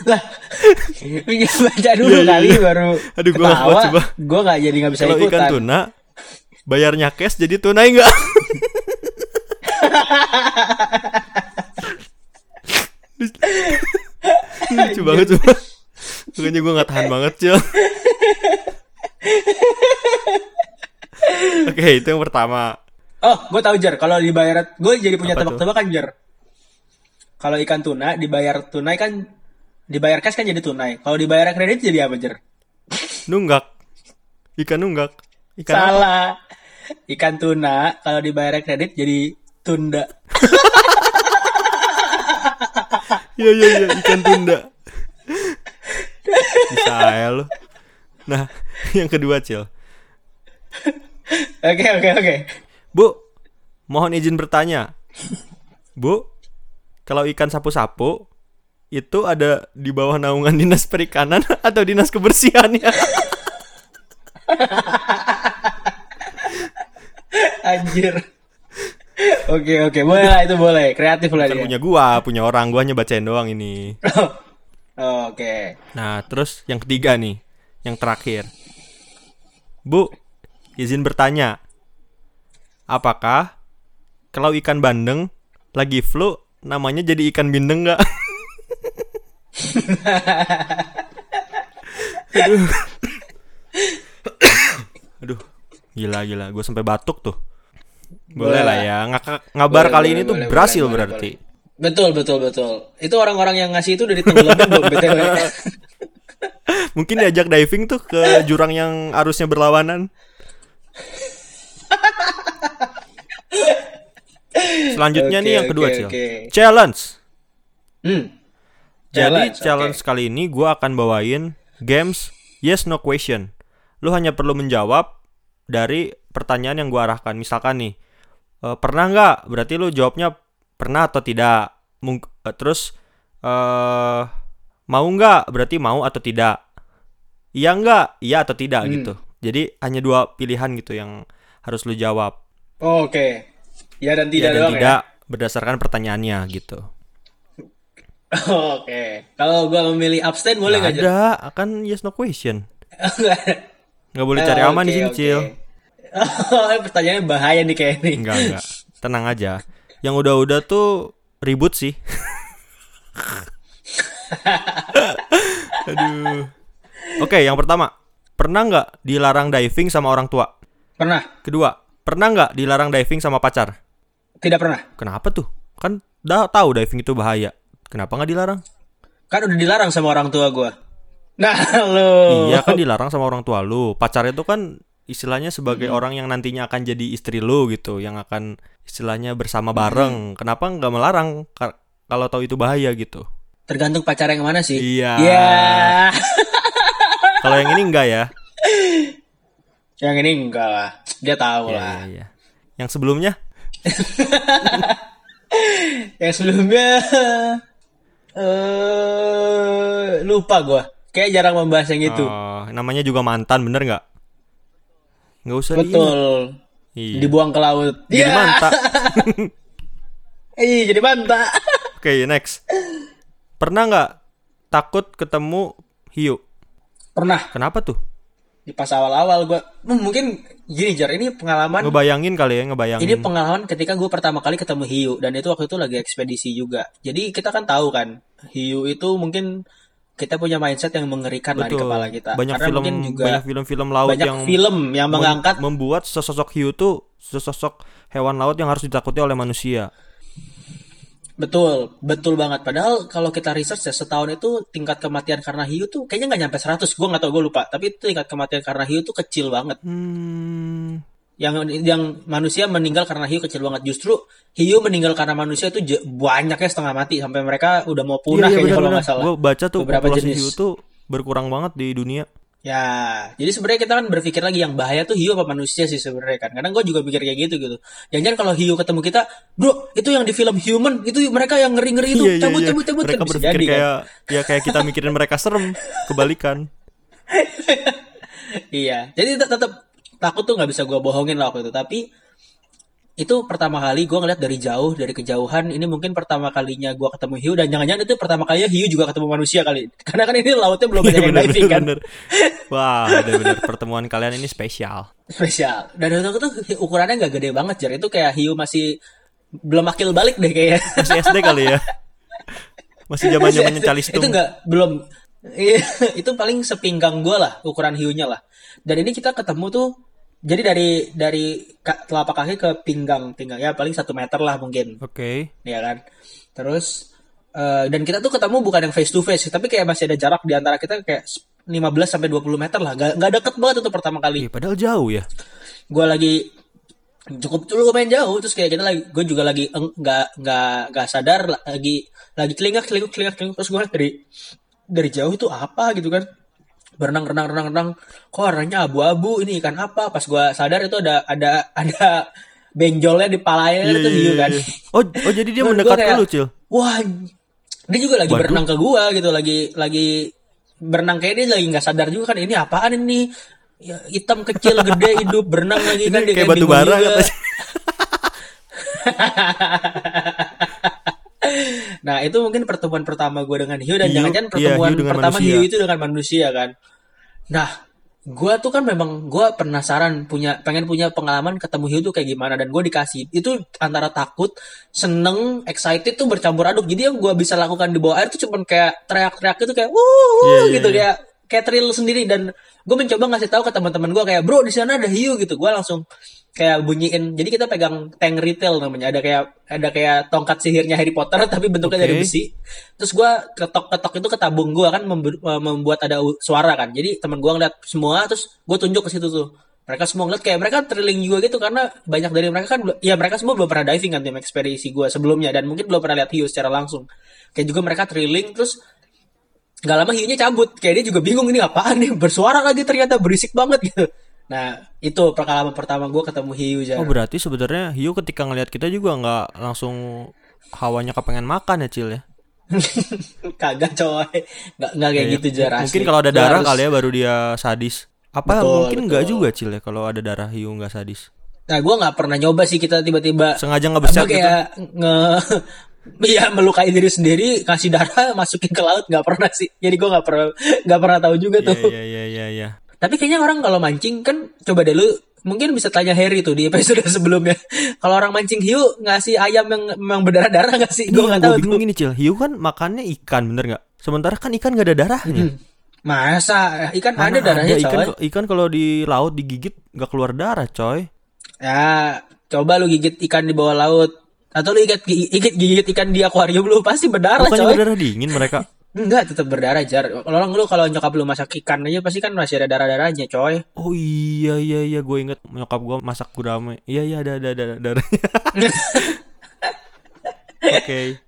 Speaker 4: lah. Baca dulu
Speaker 3: Iya, iya,
Speaker 4: kali
Speaker 3: iya.
Speaker 4: baru
Speaker 3: Aduh, gua
Speaker 4: ketawa.
Speaker 3: coba.
Speaker 4: Gue nggak jadi nggak bisa
Speaker 3: kalau ikan tuna bayarnya cash jadi tunai nggak? Lucu banget coba. Makanya gue gak tahan banget, Cil. Oke, itu yang pertama.
Speaker 4: Oh, gue tahu Jer. Kalau dibayar, gue jadi punya tebak-tebakan Jer. Kalau ikan tuna dibayar tunai kan, dibayar cash kan jadi tunai. Kalau dibayar kredit jadi apa Jer?
Speaker 3: Nunggak. Ikan nunggak. Ikan apa?
Speaker 4: Salah. Ikan tuna kalau dibayar kredit jadi tunda.
Speaker 3: Iya, iya, iya. Ikan tunda. Bisa ya lu. Nah, yang kedua, Cil.
Speaker 4: Oke oke oke.
Speaker 3: Bu, mohon izin bertanya. Bu, kalau ikan sapu-sapu itu ada di bawah naungan dinas perikanan atau dinas kebersihan ya?
Speaker 4: Anjir. Oke oke boleh lah itu boleh kreatif lah dia.
Speaker 3: punya gua, punya orang, gua hanya bacain doang ini.
Speaker 4: Oke.
Speaker 3: Nah, terus yang ketiga nih, yang terakhir. Bu, izin bertanya. Apakah kalau ikan bandeng lagi flu namanya jadi ikan bindeng nggak? Aduh, gila gila, gue sampai batuk tuh. Boleh,
Speaker 4: Boleh
Speaker 3: lah ya, Ngak- ngabar
Speaker 4: Boleh,
Speaker 3: kali
Speaker 4: boleh,
Speaker 3: ini tuh
Speaker 4: boleh,
Speaker 3: berhasil
Speaker 4: boleh, boleh,
Speaker 3: berarti.
Speaker 4: Betul betul betul. Itu orang-orang yang ngasih itu udah ditenggelamin belum btw.
Speaker 3: Mungkin diajak diving tuh ke jurang yang arusnya berlawanan. Selanjutnya nih
Speaker 4: Oke,
Speaker 3: yang kedua, Cil.
Speaker 4: oke.
Speaker 3: Challenge.
Speaker 4: Hmm.
Speaker 3: Jadi
Speaker 4: Challenge,
Speaker 3: challenge kali ini gue akan bawain games yes no question. Lu hanya perlu menjawab dari pertanyaan yang gue arahkan. Misalkan nih, eh, pernah nggak? Berarti lu jawabnya pernah atau tidak. Mung- eh, terus eh mau nggak? Berarti mau atau tidak. Iya nggak? Iya atau tidak
Speaker 4: Hmm.
Speaker 3: gitu. Jadi hanya dua pilihan gitu yang harus lu jawab.
Speaker 4: Oh, Oke. Ya dan tidak
Speaker 3: dan
Speaker 4: doang
Speaker 3: tidak berdasarkan pertanyaannya gitu.
Speaker 4: ya. Oke. Kalau gua memilih abstain boleh
Speaker 3: Nggak ada, akan yes no question.
Speaker 4: Nggak.
Speaker 3: Nggak boleh
Speaker 4: Oh,
Speaker 3: cari aman di sini,
Speaker 4: oke.
Speaker 3: Cil.
Speaker 4: Oh, pertanyaannya bahaya nih kayak ini.
Speaker 3: Enggak, enggak. Tenang aja. Yang udah-udah tuh ribut sih. Aduh. Oke, yang pertama. Pernah nggak dilarang diving sama orang tua?
Speaker 4: Pernah?
Speaker 3: Kedua, pernah nggak dilarang diving sama pacar?
Speaker 4: Tidak pernah.
Speaker 3: Kenapa tuh? Kan udah tahu diving itu bahaya. Kenapa nggak dilarang?
Speaker 4: Kan udah dilarang sama orang tua gua. Nah, lu.
Speaker 3: Iya kan dilarang sama orang tua lu. Pacar itu kan istilahnya sebagai orang yang nantinya akan jadi istri lu gitu, yang akan istilahnya bersama bareng. Kenapa nggak melarang Ka- kalau tahu itu bahaya gitu?
Speaker 4: Tergantung pacar yang mana sih?
Speaker 3: Iya.
Speaker 4: Iya.
Speaker 3: Kalau yang ini enggak ya?
Speaker 4: yang ini enggak lah. Dia tahu
Speaker 3: Iya,
Speaker 4: lah.
Speaker 3: iya, iya. Yang sebelumnya?
Speaker 4: Yang sebelumnya eh lupa gua. Kayak jarang membahas yang itu.
Speaker 3: Oh, namanya juga mantan, bener nggak? Nggak usah diingat.
Speaker 4: Betul.
Speaker 3: Iya.
Speaker 4: Dibuang ke laut.
Speaker 3: Jadi
Speaker 4: Iya.
Speaker 3: manta.
Speaker 4: Iya, jadi manta.
Speaker 3: Oke, next. Pernah nggak takut ketemu hiu?
Speaker 4: Pernah
Speaker 3: Kenapa tuh?
Speaker 4: di pas awal-awal gua Hmm, mungkin gini Jar, ini pengalaman
Speaker 3: Ngebayangin kali ya, ngebayangin.
Speaker 4: Ini pengalaman ketika gue pertama kali ketemu hiu dan itu waktu itu lagi ekspedisi juga. Jadi kita kan tahu kan hiu itu mungkin kita punya mindset yang mengerikan lah di
Speaker 3: Betul.
Speaker 4: kepala kita.
Speaker 3: Banyak
Speaker 4: Karena
Speaker 3: film,
Speaker 4: mungkin juga
Speaker 3: banyak film-film laut
Speaker 4: banyak
Speaker 3: yang
Speaker 4: film yang
Speaker 3: mem-
Speaker 4: mengangkat
Speaker 3: membuat sesosok hiu tuh sesosok hewan laut yang harus ditakuti oleh manusia.
Speaker 4: betul betul banget. Padahal kalau kita research ya setahun itu tingkat kematian karena hiu tuh kayaknya nggak nyampe 100 Gue nggak tahu gue lupa. Tapi itu tingkat kematian karena hiu tuh kecil banget.
Speaker 3: Hmm,
Speaker 4: Yang yang manusia meninggal karena hiu kecil banget. Justru hiu meninggal karena manusia itu banyaknya setengah mati sampai mereka udah mau punah
Speaker 3: iya, iya,
Speaker 4: kayaknya kalau nggak salah.
Speaker 3: Gue baca tuh
Speaker 4: Beberapa
Speaker 3: populasi
Speaker 4: jenis.
Speaker 3: hiu tuh berkurang banget di dunia.
Speaker 4: Ya, jadi sebenarnya kita kan berpikir lagi yang bahaya tuh hiu apa manusia sih sebenarnya kan. Kadang gue juga pikir kayak gitu gitu. Jangan-jangan kalau hiu ketemu kita, bro, itu yang di film Human, itu mereka yang ngeri-ngeri itu,
Speaker 3: Iya, iya,
Speaker 4: cabut,
Speaker 3: iya.
Speaker 4: cabut, cabut,
Speaker 3: Mereka
Speaker 4: kan
Speaker 3: berpikir
Speaker 4: jadi kan.
Speaker 3: kayak ya kayak kita mikirin mereka serem, kebalikan.
Speaker 4: Iya, jadi tet- tetap takut tuh nggak bisa gue bohongin lah waktu itu. Tapi itu pertama kali gue ngeliat dari jauh, dari kejauhan. Ini mungkin pertama kalinya gue ketemu hiu dan jangan-jangan itu pertama kalinya hiu juga ketemu manusia kali. Karena kan ini lautnya belum banyak yang
Speaker 3: bener,
Speaker 4: diving kan.
Speaker 3: bener. Wah, bener-bener pertemuan kalian ini spesial.
Speaker 4: spesial. Dan waktu itu ukurannya nggak gede banget, Jar. Itu kayak hiu masih belum akil balik deh kayaknya.
Speaker 3: Masih SD kali ya. Masih zaman zamannya
Speaker 4: Itu
Speaker 3: calistung.
Speaker 4: nggak belum Iya, itu paling sepinggang gue lah ukuran hiunya lah. Dan ini kita ketemu tuh jadi dari dari telapak kaki ke pinggang pinggang ya paling satu meter lah mungkin
Speaker 3: Oke.
Speaker 4: ya kan. Terus eh, dan kita tuh ketemu bukan yang face to face tapi kayak masih ada jarak di antara kita kayak 15 sampai 20 meter lah. Gak, gak deket banget itu pertama kali.
Speaker 3: Iya, padahal jauh ya.
Speaker 4: Gue lagi cukup dulu main jauh terus kayak kita lagi gue juga lagi nggak nggak nggak sadar lagi lagi telingak telinguk telingak telinguk terus gue dari dari jauh itu apa gitu kan berenang renang renang renang. Kok warnanya abu-abu ini ikan apa? Pas gue sadar itu ada ada ada benjolnya di palanya itu hiu kan?
Speaker 3: Oh, oh jadi dia mendekat
Speaker 4: gua
Speaker 3: ke
Speaker 4: kayak,
Speaker 3: lu, Cil.
Speaker 4: wah dia juga lagi
Speaker 3: Waduh.
Speaker 4: berenang ke gua gitu. Lagi lagi berenang kayak dia lagi nggak sadar juga kan ini apaan ini? Ya, hitam kecil gede hidup berenang lagi kan
Speaker 3: Ini
Speaker 4: dia
Speaker 3: kayak batu bara.
Speaker 4: nah itu mungkin pertemuan pertama gue dengan hiu dan
Speaker 3: Hiu,
Speaker 4: jangan-jangan
Speaker 3: iya,
Speaker 4: pertemuan
Speaker 3: hiu dengan
Speaker 4: pertama
Speaker 3: manusia.
Speaker 4: hiu itu dengan manusia kan nah gue tuh kan memang gue penasaran punya pengen punya pengalaman ketemu hiu tuh kayak gimana dan gue dikasih itu antara takut seneng excited tuh bercampur aduk jadi yang gue bisa lakukan di bawah air tuh cuman kayak teriak-teriak gitu kayak wuh
Speaker 3: Iya, iya,
Speaker 4: gitu
Speaker 3: iya.
Speaker 4: kayak kayak thrill sendiri dan gue mencoba ngasih tahu ke teman-teman gue kayak bro di sana ada hiu gitu. Gue langsung kayak bunyiin. Jadi kita pegang tank retail namanya. Ada kayak ada kayak tongkat sihirnya Harry Potter tapi bentuknya dari
Speaker 3: Oke.
Speaker 4: besi. Terus gue ketok-ketok itu ke tabung gue kan eh, membuat ada suara kan. Jadi teman gue ngeliat semua terus gue tunjuk ke situ tuh. Mereka semua ngeliat kayak mereka thrilling juga gitu karena banyak dari mereka kan ya mereka semua belum pernah diving kan tim ekspedisi gue sebelumnya. Dan mungkin belum pernah lihat hiu secara langsung. Kayak juga mereka thrilling terus nggak lama hiunya cabut kayak dia juga bingung ini apaan nih bersuara lagi ternyata berisik banget gitu nah itu pengalaman pertama gue ketemu hiu Jar.
Speaker 3: Oh, berarti sebenarnya hiu ketika ngelihat kita juga nggak langsung hawanya kepengen makan ya, Cil ya.
Speaker 4: kagak coy nggak nggak kayak
Speaker 3: Iya,
Speaker 4: gitu jar
Speaker 3: Mungkin kalau ada darah
Speaker 4: harus-
Speaker 3: kali ya baru dia sadis. Apa
Speaker 4: Betul,
Speaker 3: mungkin nggak juga, Cil ya kalau ada darah hiu nggak sadis.
Speaker 4: nah gue nggak pernah nyoba sih kita tiba-tiba
Speaker 3: Sengaja nggak besar gitu.
Speaker 4: kayak nge Iya melukai diri sendiri kasih darah masukin ke laut nggak pernah sih jadi gue nggak pernah nggak pernah tahu juga
Speaker 3: Iya,
Speaker 4: tuh
Speaker 3: iya, iya, iya, iya.
Speaker 4: Tapi kayaknya orang kalau mancing kan coba deh lu mungkin bisa tanya Harry tuh di episode sebelumnya. kalau orang mancing hiu ngasih ayam yang memang berdarah-darah nggak sih?
Speaker 3: Ini
Speaker 4: Gue
Speaker 3: yang
Speaker 4: nggak tahu
Speaker 3: gue
Speaker 4: tuh.
Speaker 3: bingung gini, Cil. Hiu kan makannya ikan, bener nggak? Sementara kan ikan nggak ada darahnya.
Speaker 4: Masa ikan
Speaker 3: Mana
Speaker 4: ada darahnya
Speaker 3: ikan,
Speaker 4: coy?
Speaker 3: ikan kalau di laut digigit nggak keluar darah, coy.
Speaker 4: Ya coba lu gigit ikan di bawah laut atau lu gigit gigit, gigit ikan di akuarium lu pasti berdarah
Speaker 3: Bukannya
Speaker 4: coy.
Speaker 3: berdarah dingin mereka.
Speaker 4: Enggak tetap berdarah jar. Kalau lu kalau nyokap lu masak ikan aja pasti kan masih ada darah-darahnya coy.
Speaker 3: Oh iya iya iya gue inget nyokap gue masak gurame. Iya iya ada ada ada darahnya. Oke.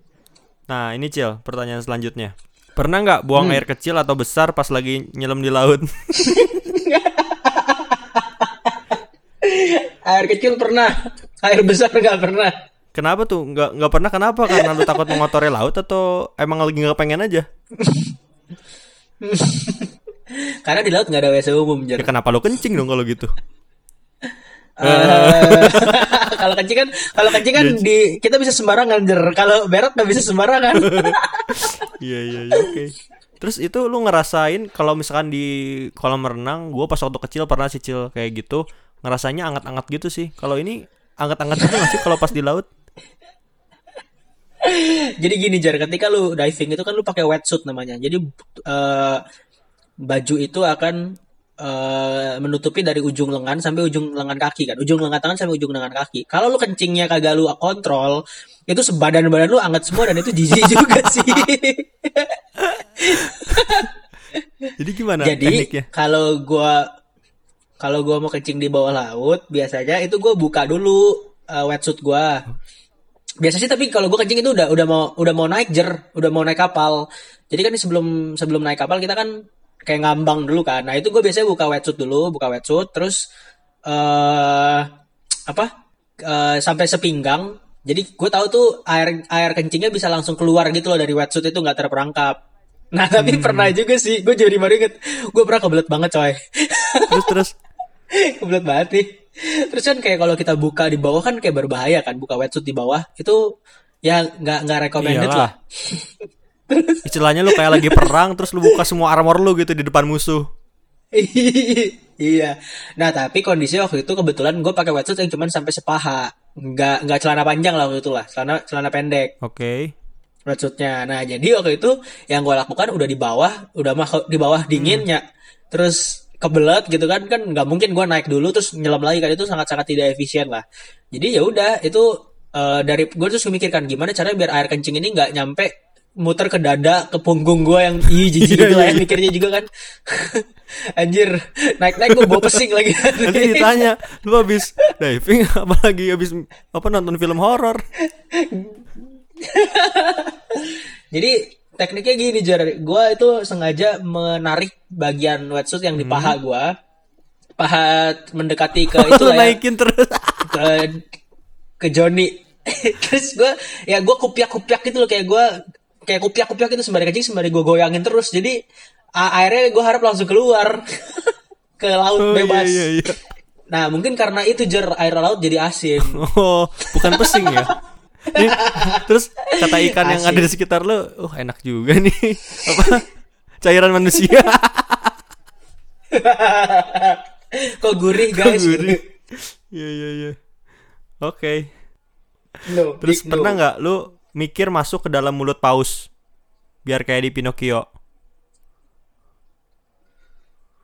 Speaker 3: Nah ini Cil, pertanyaan selanjutnya. Pernah nggak
Speaker 4: Hmm.
Speaker 3: buang air kecil atau besar pas lagi nyelam di laut?
Speaker 4: Air kecil pernah, air besar nggak pernah.
Speaker 3: Kenapa tuh? Nggak nggak pernah kenapa? Karena lu takut mengotori laut atau emang lagi nggak pengen aja?
Speaker 4: Karena di laut nggak ada WC umum jar.
Speaker 3: Ya kenapa lu kencing dong kalau gitu?
Speaker 4: Eh, kalau kencing kan kalau kencing kan di kita bisa sembarangan jer kalau berat nggak bisa sembarangan
Speaker 3: Iya iya iya oke. Terus itu lu ngerasain kalau misalkan di kolam renang, gua pas waktu kecil pernah sih Cil kayak gitu, ngerasanya anget-anget gitu sih. Kalau ini anget-anget gitu nggak sih kalau pas di laut?
Speaker 4: jadi gini jar ketika lu diving itu kan lu pakai wetsuit namanya jadi eh, baju itu akan eh, menutupi dari ujung lengan sampai ujung lengan kaki kan ujung lengan tangan sampai ujung lengan kaki kalau lu kencingnya kagak lu kontrol itu sebadan badan lu anget semua dan itu jijik juga sih
Speaker 3: Jadi gimana
Speaker 4: Jadi
Speaker 3: tekniknya?
Speaker 4: kalau gua kalau gua mau kencing di bawah laut, biasanya itu gua buka dulu uh, wetsuit gua. Biasa sih tapi kalau gua kencing itu udah udah mau udah mau naik jer, udah mau naik kapal. Jadi kan sebelum sebelum naik kapal kita kan kayak ngambang dulu kan. Nah, itu gua biasanya buka wetsuit dulu, buka wetsuit terus eh apa? Eh, sampai sepinggang. Jadi gue tahu tuh air air kencingnya bisa langsung keluar gitu loh dari wetsuit itu nggak terperangkap. Nah tapi pernah juga sih, gue jadi baru inget, gue pernah kebelet banget coy,
Speaker 3: Terus terus
Speaker 4: kebelet banget nih. Terus kan kayak kalau kita buka di bawah kan kayak berbahaya kan, buka wetsuit di bawah itu ya nggak nggak recommended
Speaker 3: Iyalah.
Speaker 4: lah.
Speaker 3: istilahnya lu kayak lagi perang terus lu buka semua armor lu gitu di depan musuh.
Speaker 4: iya. Nah tapi kondisi waktu itu kebetulan gue pakai wetsuit yang cuma sampai sepaha, nggak nggak celana panjang lah waktu itu lah, celana celana pendek.
Speaker 3: Oke.
Speaker 4: wetsuitnya. Nah jadi waktu itu yang gue lakukan udah di bawah, udah mah di bawah dinginnya, terus kebelet gitu kan kan nggak mungkin gue naik dulu terus nyelam lagi kan itu sangat-sangat tidak efisien lah. Jadi ya udah itu eh, dari gue terus memikirkan gimana caranya biar air kencing ini nggak nyampe muter ke dada ke punggung gue yang ih jijik
Speaker 3: Iya,
Speaker 4: gitu lah
Speaker 3: iya,
Speaker 4: ya mikirnya juga kan anjir naik naik gue bawa pesing lagi
Speaker 3: Nanti ditanya, lu habis diving apalagi habis apa nonton film horor?
Speaker 4: Jadi tekniknya gini Jar, gue itu sengaja menarik bagian wetsuit yang di
Speaker 3: Hmm.
Speaker 4: paha gue, paha mendekati ke itu
Speaker 3: Lu
Speaker 4: lah ya,
Speaker 3: naikin terus.
Speaker 4: ke ke Johnny. Terus gue ya gue kupiak kupiak gitu loh kayak gue kayak kupiak kupiak itu sembari kencing sembari gue goyangin terus. Jadi a- airnya gue harap langsung keluar ke laut
Speaker 3: Oh,
Speaker 4: bebas.
Speaker 3: iya, iya, iya.
Speaker 4: Nah mungkin karena itu Jar air laut jadi asin.
Speaker 3: Oh, bukan pesing ya? Nih, terus kata ikan yang
Speaker 4: Asin.
Speaker 3: ada di sekitar lu, oh enak juga nih. Apa? Cairan manusia.
Speaker 4: Kok gurih guys?
Speaker 3: Gurih. Iya, iya, iya. Oke.
Speaker 4: No,
Speaker 3: Terus
Speaker 4: big no.
Speaker 3: pernah nggak lu mikir masuk ke dalam mulut paus? Biar kayak di Pinocchio.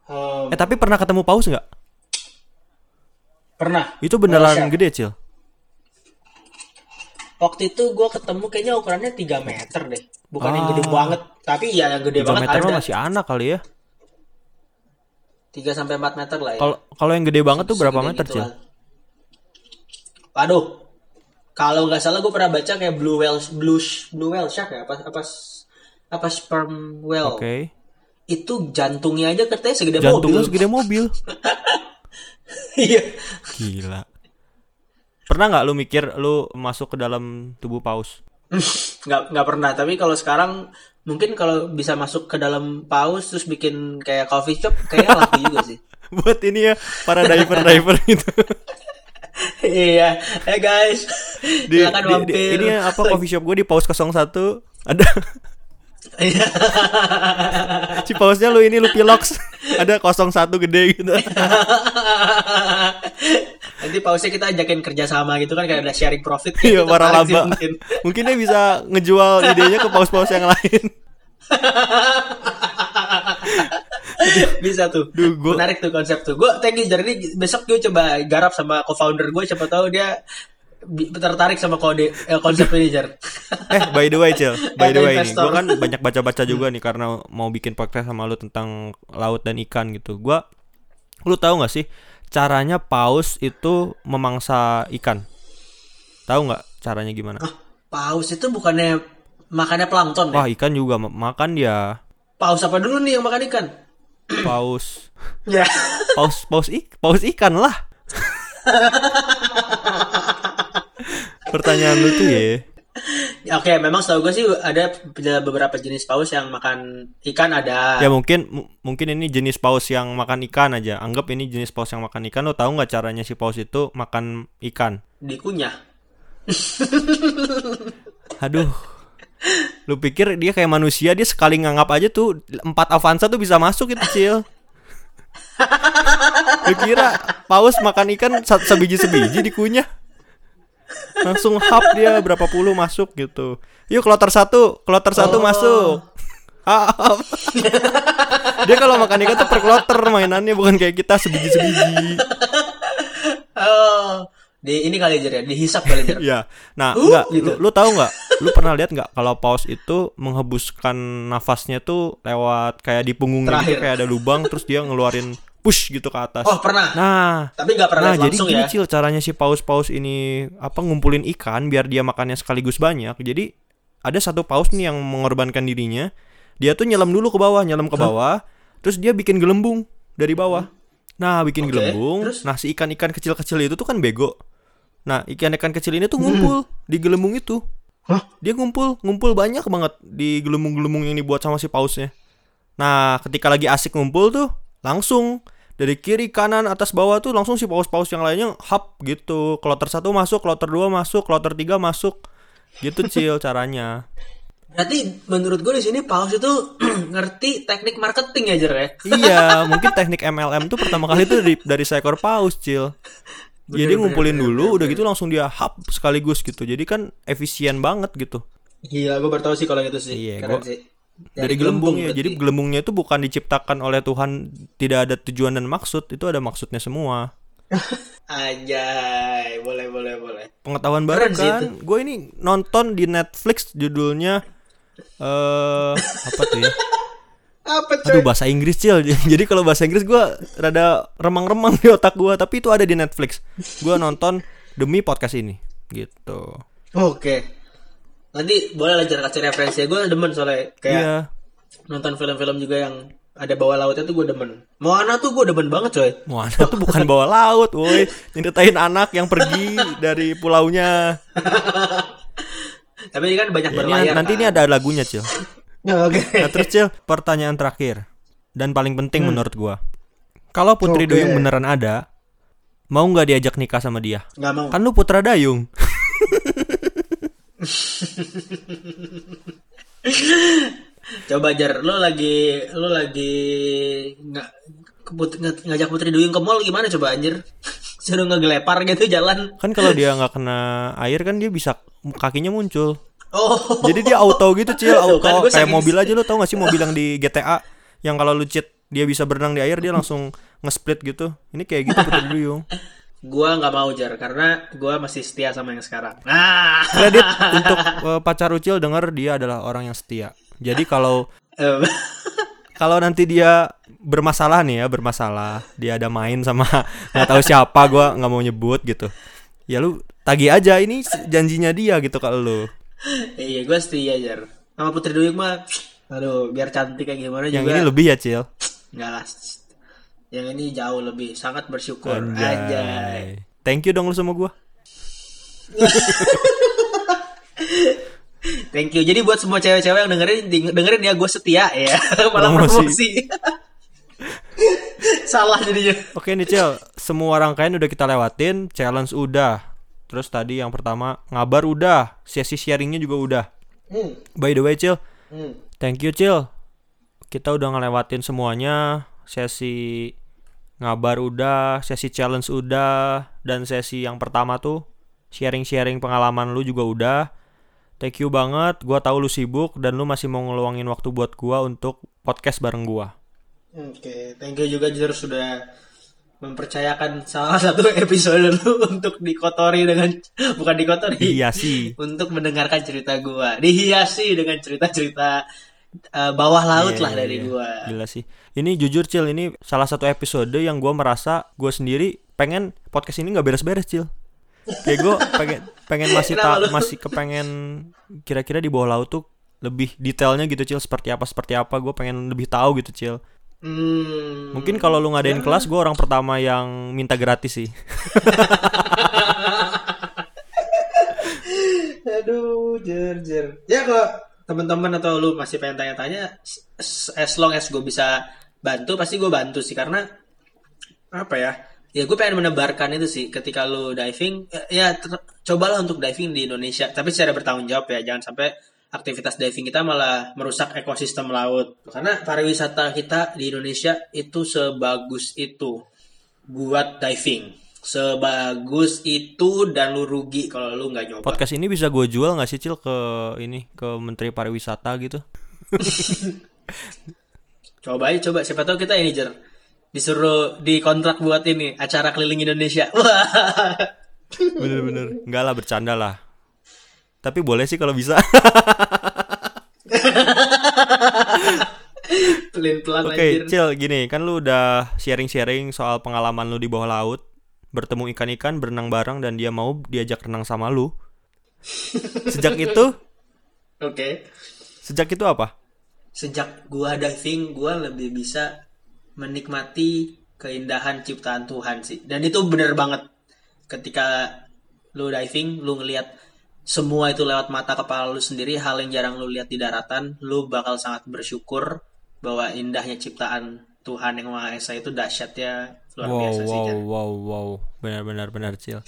Speaker 4: Um,
Speaker 3: Eh tapi pernah ketemu paus nggak?
Speaker 4: pernah.
Speaker 3: Itu beneran gede, Cil.
Speaker 4: Waktu itu gue ketemu kayaknya ukurannya 3 meter deh. Bukan yang
Speaker 3: Ah.
Speaker 4: gede banget. Tapi ya yang gede
Speaker 3: 3
Speaker 4: banget
Speaker 3: meter
Speaker 4: ada.
Speaker 3: masih anak kali ya.
Speaker 4: 3 sampai 4 meter lah ya.
Speaker 3: Kalau kalau yang gede banget tuh berapa meter,
Speaker 4: gitu
Speaker 3: Cil?
Speaker 4: lah. Waduh. Kalau nggak salah gue pernah baca kayak blue whale blue blue whale shark ya apa apa apa sperm whale.
Speaker 3: Oke.
Speaker 4: Itu jantungnya aja katanya segede
Speaker 3: Jantungnya
Speaker 4: mobil.
Speaker 3: segede mobil.
Speaker 4: Iya.
Speaker 3: Gila. Pernah nggak lu mikir lu masuk ke dalam tubuh paus?
Speaker 4: nggak nggak pernah. Tapi kalau sekarang mungkin kalau bisa masuk ke dalam paus terus bikin kayak coffee shop kayaknya laku juga sih.
Speaker 3: Buat ini ya para diver-diver gitu.
Speaker 4: iya. Eh guys.
Speaker 3: Di, di- di- ini ya, apa coffee shop gue di paus 01 ada. Si pausnya lu ini lu pilox ada 01 gede gitu.
Speaker 4: Nanti pausnya kita ajakin kerja sama gitu kan kayak ada sharing profit
Speaker 3: Iya, para
Speaker 4: sih
Speaker 3: laba.
Speaker 4: mungkin.
Speaker 3: Mungkin dia bisa ngejual idenya ke paus-paus yang lain.
Speaker 4: bisa tuh
Speaker 3: Duh, gua-
Speaker 4: menarik tuh konsep tuh gue thank you jadi besok gue coba garap sama co-founder gue siapa tahu dia tertarik sama kode eh, konsep ini jar
Speaker 3: Eh, by the way, Cil. By the way nih,
Speaker 4: investor.
Speaker 3: gue kan banyak baca-baca juga nih karena mau bikin podcast sama lu tentang laut dan ikan gitu. Gua lu tahu nggak sih caranya paus itu memangsa ikan? Tahu nggak caranya gimana?
Speaker 4: Ah, paus itu bukannya makannya plankton ya?
Speaker 3: Wah, ikan juga ma- makan dia.
Speaker 4: Paus apa dulu nih yang makan ikan?
Speaker 3: Paus.
Speaker 4: Ya.
Speaker 3: Paus paus ik paus ikan lah. Pertanyaan lu tuh ya.
Speaker 4: Oke, memang setahu gue sih ada beberapa jenis paus yang makan ikan ada.
Speaker 3: Ya mungkin mu- mungkin ini jenis paus yang makan ikan aja. Anggap ini jenis paus yang makan ikan. Lo tahu nggak caranya si paus itu makan ikan?
Speaker 4: Dikunyah.
Speaker 3: Aduh. Lu pikir dia kayak manusia dia sekali nganggap aja tuh empat Avanza tuh bisa masuk itu Cil. Lu kira paus makan ikan sebiji-sebiji dikunyah? Langsung hap dia berapa puluh masuk gitu. Yuk kloter satu, kloter satu masuk. Hap. dia kalau makan ikan tuh per kloter mainannya bukan kayak kita sebiji-sebiji.
Speaker 4: Oh, di ini kali aja ya, dihisap kali aja.
Speaker 3: Iya. Nah,
Speaker 4: Uh,
Speaker 3: enggak,
Speaker 4: gitu.
Speaker 3: lu, lu tahu nggak? Lu pernah lihat nggak kalau paus itu menghembuskan nafasnya tuh lewat kayak di punggungnya gitu kayak ada lubang terus dia ngeluarin push gitu ke atas.
Speaker 4: Oh, pernah.
Speaker 3: Nah,
Speaker 4: Tapi nggak pernah
Speaker 3: nah jadi
Speaker 4: langsung
Speaker 3: gini
Speaker 4: ya.
Speaker 3: Cil, caranya si paus-paus ini apa ngumpulin ikan biar dia makannya sekaligus banyak. Jadi ada satu paus nih yang mengorbankan dirinya. Dia tuh nyelam dulu ke bawah, nyelam ke bawah, terus dia bikin gelembung dari bawah. Nah, bikin
Speaker 4: Oke,
Speaker 3: gelembung.
Speaker 4: terus?
Speaker 3: Nah, si ikan-ikan kecil-kecil itu tuh kan bego. Nah, ikan-ikan kecil ini tuh ngumpul di gelembung itu.
Speaker 4: Hah?
Speaker 3: Dia ngumpul, ngumpul banyak banget di gelembung-gelembung yang dibuat sama si pausnya. Nah, ketika lagi asik ngumpul tuh, langsung dari kiri kanan atas bawah tuh langsung si paus-paus yang lainnya hap gitu. Kloter satu masuk, kloter dua masuk, kloter tiga masuk. Gitu cil caranya.
Speaker 4: Berarti menurut gue di sini paus itu ngerti teknik marketing ya, Jer ya.
Speaker 3: iya, mungkin teknik MLM tuh pertama kali tuh dari, dari seekor paus cil. Jadi
Speaker 4: Bener,
Speaker 3: ngumpulin
Speaker 4: bener,
Speaker 3: dulu,
Speaker 4: bener,
Speaker 3: udah gitu langsung dia hap sekaligus gitu. Jadi kan efisien banget gitu.
Speaker 4: Gila, gue baru tahu sih kalau itu sih.
Speaker 3: Iya,
Speaker 4: Keren
Speaker 3: gua-
Speaker 4: sih.
Speaker 3: Dari, gelembung ya. Jadi gelembungnya itu bukan diciptakan oleh Tuhan tidak ada tujuan dan maksud, itu ada maksudnya semua.
Speaker 4: Anjay, boleh boleh boleh.
Speaker 3: Pengetahuan baru
Speaker 4: Keren
Speaker 3: kan. Gue ini nonton di Netflix judulnya eh apa tuh ya?
Speaker 4: Apa
Speaker 3: Aduh bahasa Inggris cil. Jadi kalau bahasa Inggris gue rada remang-remang di otak gue, tapi itu ada di Netflix. Gue nonton demi podcast ini, gitu.
Speaker 4: Oke. Nanti boleh lah kasih referensi. Gue demen soalnya kayak
Speaker 3: Iya.
Speaker 4: nonton film-film juga yang ada bawah lautnya tuh gue demen. Moana tuh gue demen banget coy.
Speaker 3: Moana tuh bukan bawah laut, woi. Nyeritain anak yang pergi dari pulaunya.
Speaker 4: Tapi ini kan banyak
Speaker 3: Ya, ini
Speaker 4: berlayar.
Speaker 3: nanti
Speaker 4: kan.
Speaker 3: ini ada lagunya, Cil.
Speaker 4: Ya, Oke.
Speaker 3: Nah, terus Cil, pertanyaan terakhir dan paling penting menurut gua. Kalau Putri
Speaker 4: Oke.
Speaker 3: Duyung beneran ada, mau nggak diajak nikah sama dia?
Speaker 4: Nggak mau.
Speaker 3: Kan lu putra dayung.
Speaker 4: Coba Jar, lo lagi lo lagi nggak ngajak Putri Duyung ke mall gimana coba anjir? Suruh ngegelepar gitu jalan.
Speaker 3: Kan kalau dia nggak kena air kan dia bisa kakinya muncul.
Speaker 4: Oh.
Speaker 3: Jadi dia auto gitu, Cil,
Speaker 4: Tuh
Speaker 3: auto
Speaker 4: kan,
Speaker 3: kayak mobil aja lu tau gak sih mobil yang di GTA yang kalau lu cheat dia bisa berenang di air dia langsung nge-split gitu. Ini kayak gitu Putri Duyung.
Speaker 4: Gua nggak mau Jar karena gua masih setia sama yang sekarang. Nah.
Speaker 3: Kredit untuk eh, pacar Ucil denger dia adalah orang yang setia. Jadi kalau kalau nanti dia bermasalah nih ya bermasalah dia ada main sama nggak tahu siapa gua nggak mau nyebut gitu ya lu tagih aja ini janjinya dia gitu kalau lu
Speaker 4: iya, gue setia Jar. Sama Putri Duyung mah, aduh, biar cantik kayak gimana
Speaker 3: yang
Speaker 4: juga.
Speaker 3: ini lebih ya cil
Speaker 4: Enggak lah. Yang ini jauh lebih, sangat bersyukur. Anjay.
Speaker 3: Anjay. thank you dong lu sama gua
Speaker 4: Thank you. Jadi buat semua cewek-cewek yang dengerin, dengerin ya gue setia ya. Malah
Speaker 3: Promosi.
Speaker 4: promosi. Salah jadinya.
Speaker 3: oke nih cil semua rangkaian udah kita lewatin challenge udah terus tadi yang pertama ngabar udah sesi sharingnya juga udah
Speaker 4: Hmm.
Speaker 3: by the way cil
Speaker 4: Hmm.
Speaker 3: Thank you Cil Kita udah ngelewatin semuanya Sesi ngabar udah Sesi challenge udah Dan sesi yang pertama tuh Sharing-sharing pengalaman lu juga udah Thank you banget Gua tahu lu sibuk Dan lu masih mau ngeluangin waktu buat gua Untuk podcast bareng gua
Speaker 4: Oke, thank you juga Jur sudah mempercayakan salah satu episode lu untuk dikotori dengan bukan dikotori.
Speaker 3: Sih
Speaker 4: Untuk mendengarkan cerita gua. Dihiasi dengan cerita-cerita eh, bawah laut
Speaker 3: Iya,
Speaker 4: lah
Speaker 3: iya,
Speaker 4: dari
Speaker 3: iya.
Speaker 4: gua.
Speaker 3: Gila sih Ini jujur Cil Ini salah satu episode yang gua merasa Gua sendiri pengen podcast ini nggak beres-beres Cil. Kayak gue pengen pengen masih
Speaker 4: Kenapa
Speaker 3: tak masih kepengen kira-kira di bawah laut tuh lebih detailnya gitu Cil seperti apa seperti apa. Gue pengen lebih tahu gitu Cil.
Speaker 4: Hmm.
Speaker 3: mungkin kalau lu ngadain kelas gue orang pertama yang minta gratis sih.
Speaker 4: Aduh, jer jer. Ya kalau teman-teman atau lu masih pengen tanya-tanya, as long as gue bisa bantu, pasti gue bantu sih karena apa ya? Ya gue pengen menebarkan itu sih ketika lu diving, ya, ya ter- cobalah untuk diving di Indonesia, tapi secara bertanggung jawab ya, jangan sampai aktivitas diving kita malah merusak ekosistem laut. Karena pariwisata kita di Indonesia itu sebagus itu buat diving. Sebagus itu dan lu rugi kalau lu nggak nyoba.
Speaker 3: podcast ini bisa gue jual nggak sih Cil ke ini ke Menteri Pariwisata gitu
Speaker 4: Coba aja coba siapa tahu kita ini jer disuruh di kontrak buat ini acara keliling Indonesia.
Speaker 3: Bener-bener nggak lah bercanda lah tapi boleh sih kalau bisa
Speaker 4: Pelin-pelan
Speaker 3: Oke,
Speaker 4: anjir.
Speaker 3: Cil, gini, kan lu udah sharing-sharing soal pengalaman lu di bawah laut, bertemu ikan-ikan, berenang bareng dan dia mau diajak renang sama lu. Sejak itu,
Speaker 4: Oke.
Speaker 3: sejak itu apa?
Speaker 4: Sejak gua diving, gua lebih bisa menikmati keindahan ciptaan Tuhan sih. Dan itu bener banget. Ketika lu diving, lu ngelihat semua itu lewat mata kepala lu sendiri, hal yang jarang lu lihat di daratan, lu bakal sangat bersyukur bahwa indahnya ciptaan Tuhan yang Maha Esa itu dahsyatnya luar
Speaker 3: wow,
Speaker 4: biasa sih.
Speaker 3: wow,
Speaker 4: Jar.
Speaker 3: wow, wow, benar-benar benar, Cil.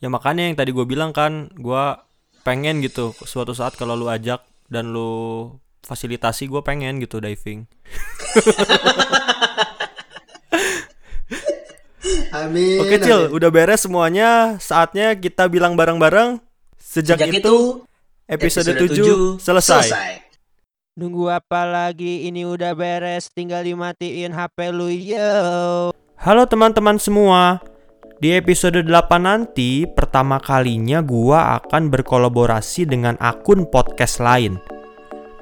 Speaker 3: Ya makanya yang tadi gue bilang kan, gua pengen gitu suatu saat kalau lu ajak dan lu fasilitasi gue pengen gitu diving.
Speaker 4: Amin.
Speaker 3: Oke Cil,
Speaker 4: amin.
Speaker 3: udah beres semuanya. Saatnya kita bilang bareng-bareng. Sejak,
Speaker 4: Sejak
Speaker 3: itu,
Speaker 4: itu
Speaker 3: Episode, 7 selesai.
Speaker 1: Nunggu apa lagi? Ini udah beres, tinggal dimatiin HP lu yo.
Speaker 3: Halo teman-teman semua. Di episode 8 nanti, pertama kalinya gua akan berkolaborasi dengan akun podcast lain.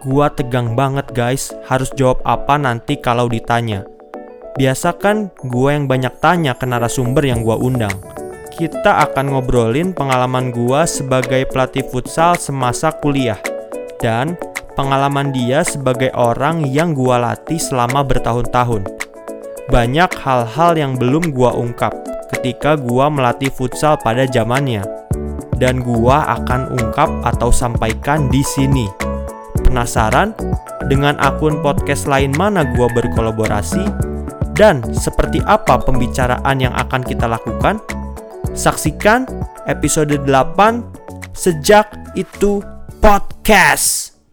Speaker 3: Gua tegang banget guys, harus jawab apa nanti kalau ditanya. Biasa kan gua yang banyak tanya ke narasumber yang gua undang. Kita akan ngobrolin pengalaman gua sebagai pelatih futsal semasa kuliah dan pengalaman dia sebagai orang yang gua latih selama bertahun-tahun. Banyak hal-hal yang belum gua ungkap ketika gua melatih futsal pada zamannya. Dan gua akan ungkap atau sampaikan di sini. Penasaran dengan akun podcast lain mana gua berkolaborasi dan seperti apa pembicaraan yang akan kita lakukan? Saksikan episode 8 Sejak Itu Podcast.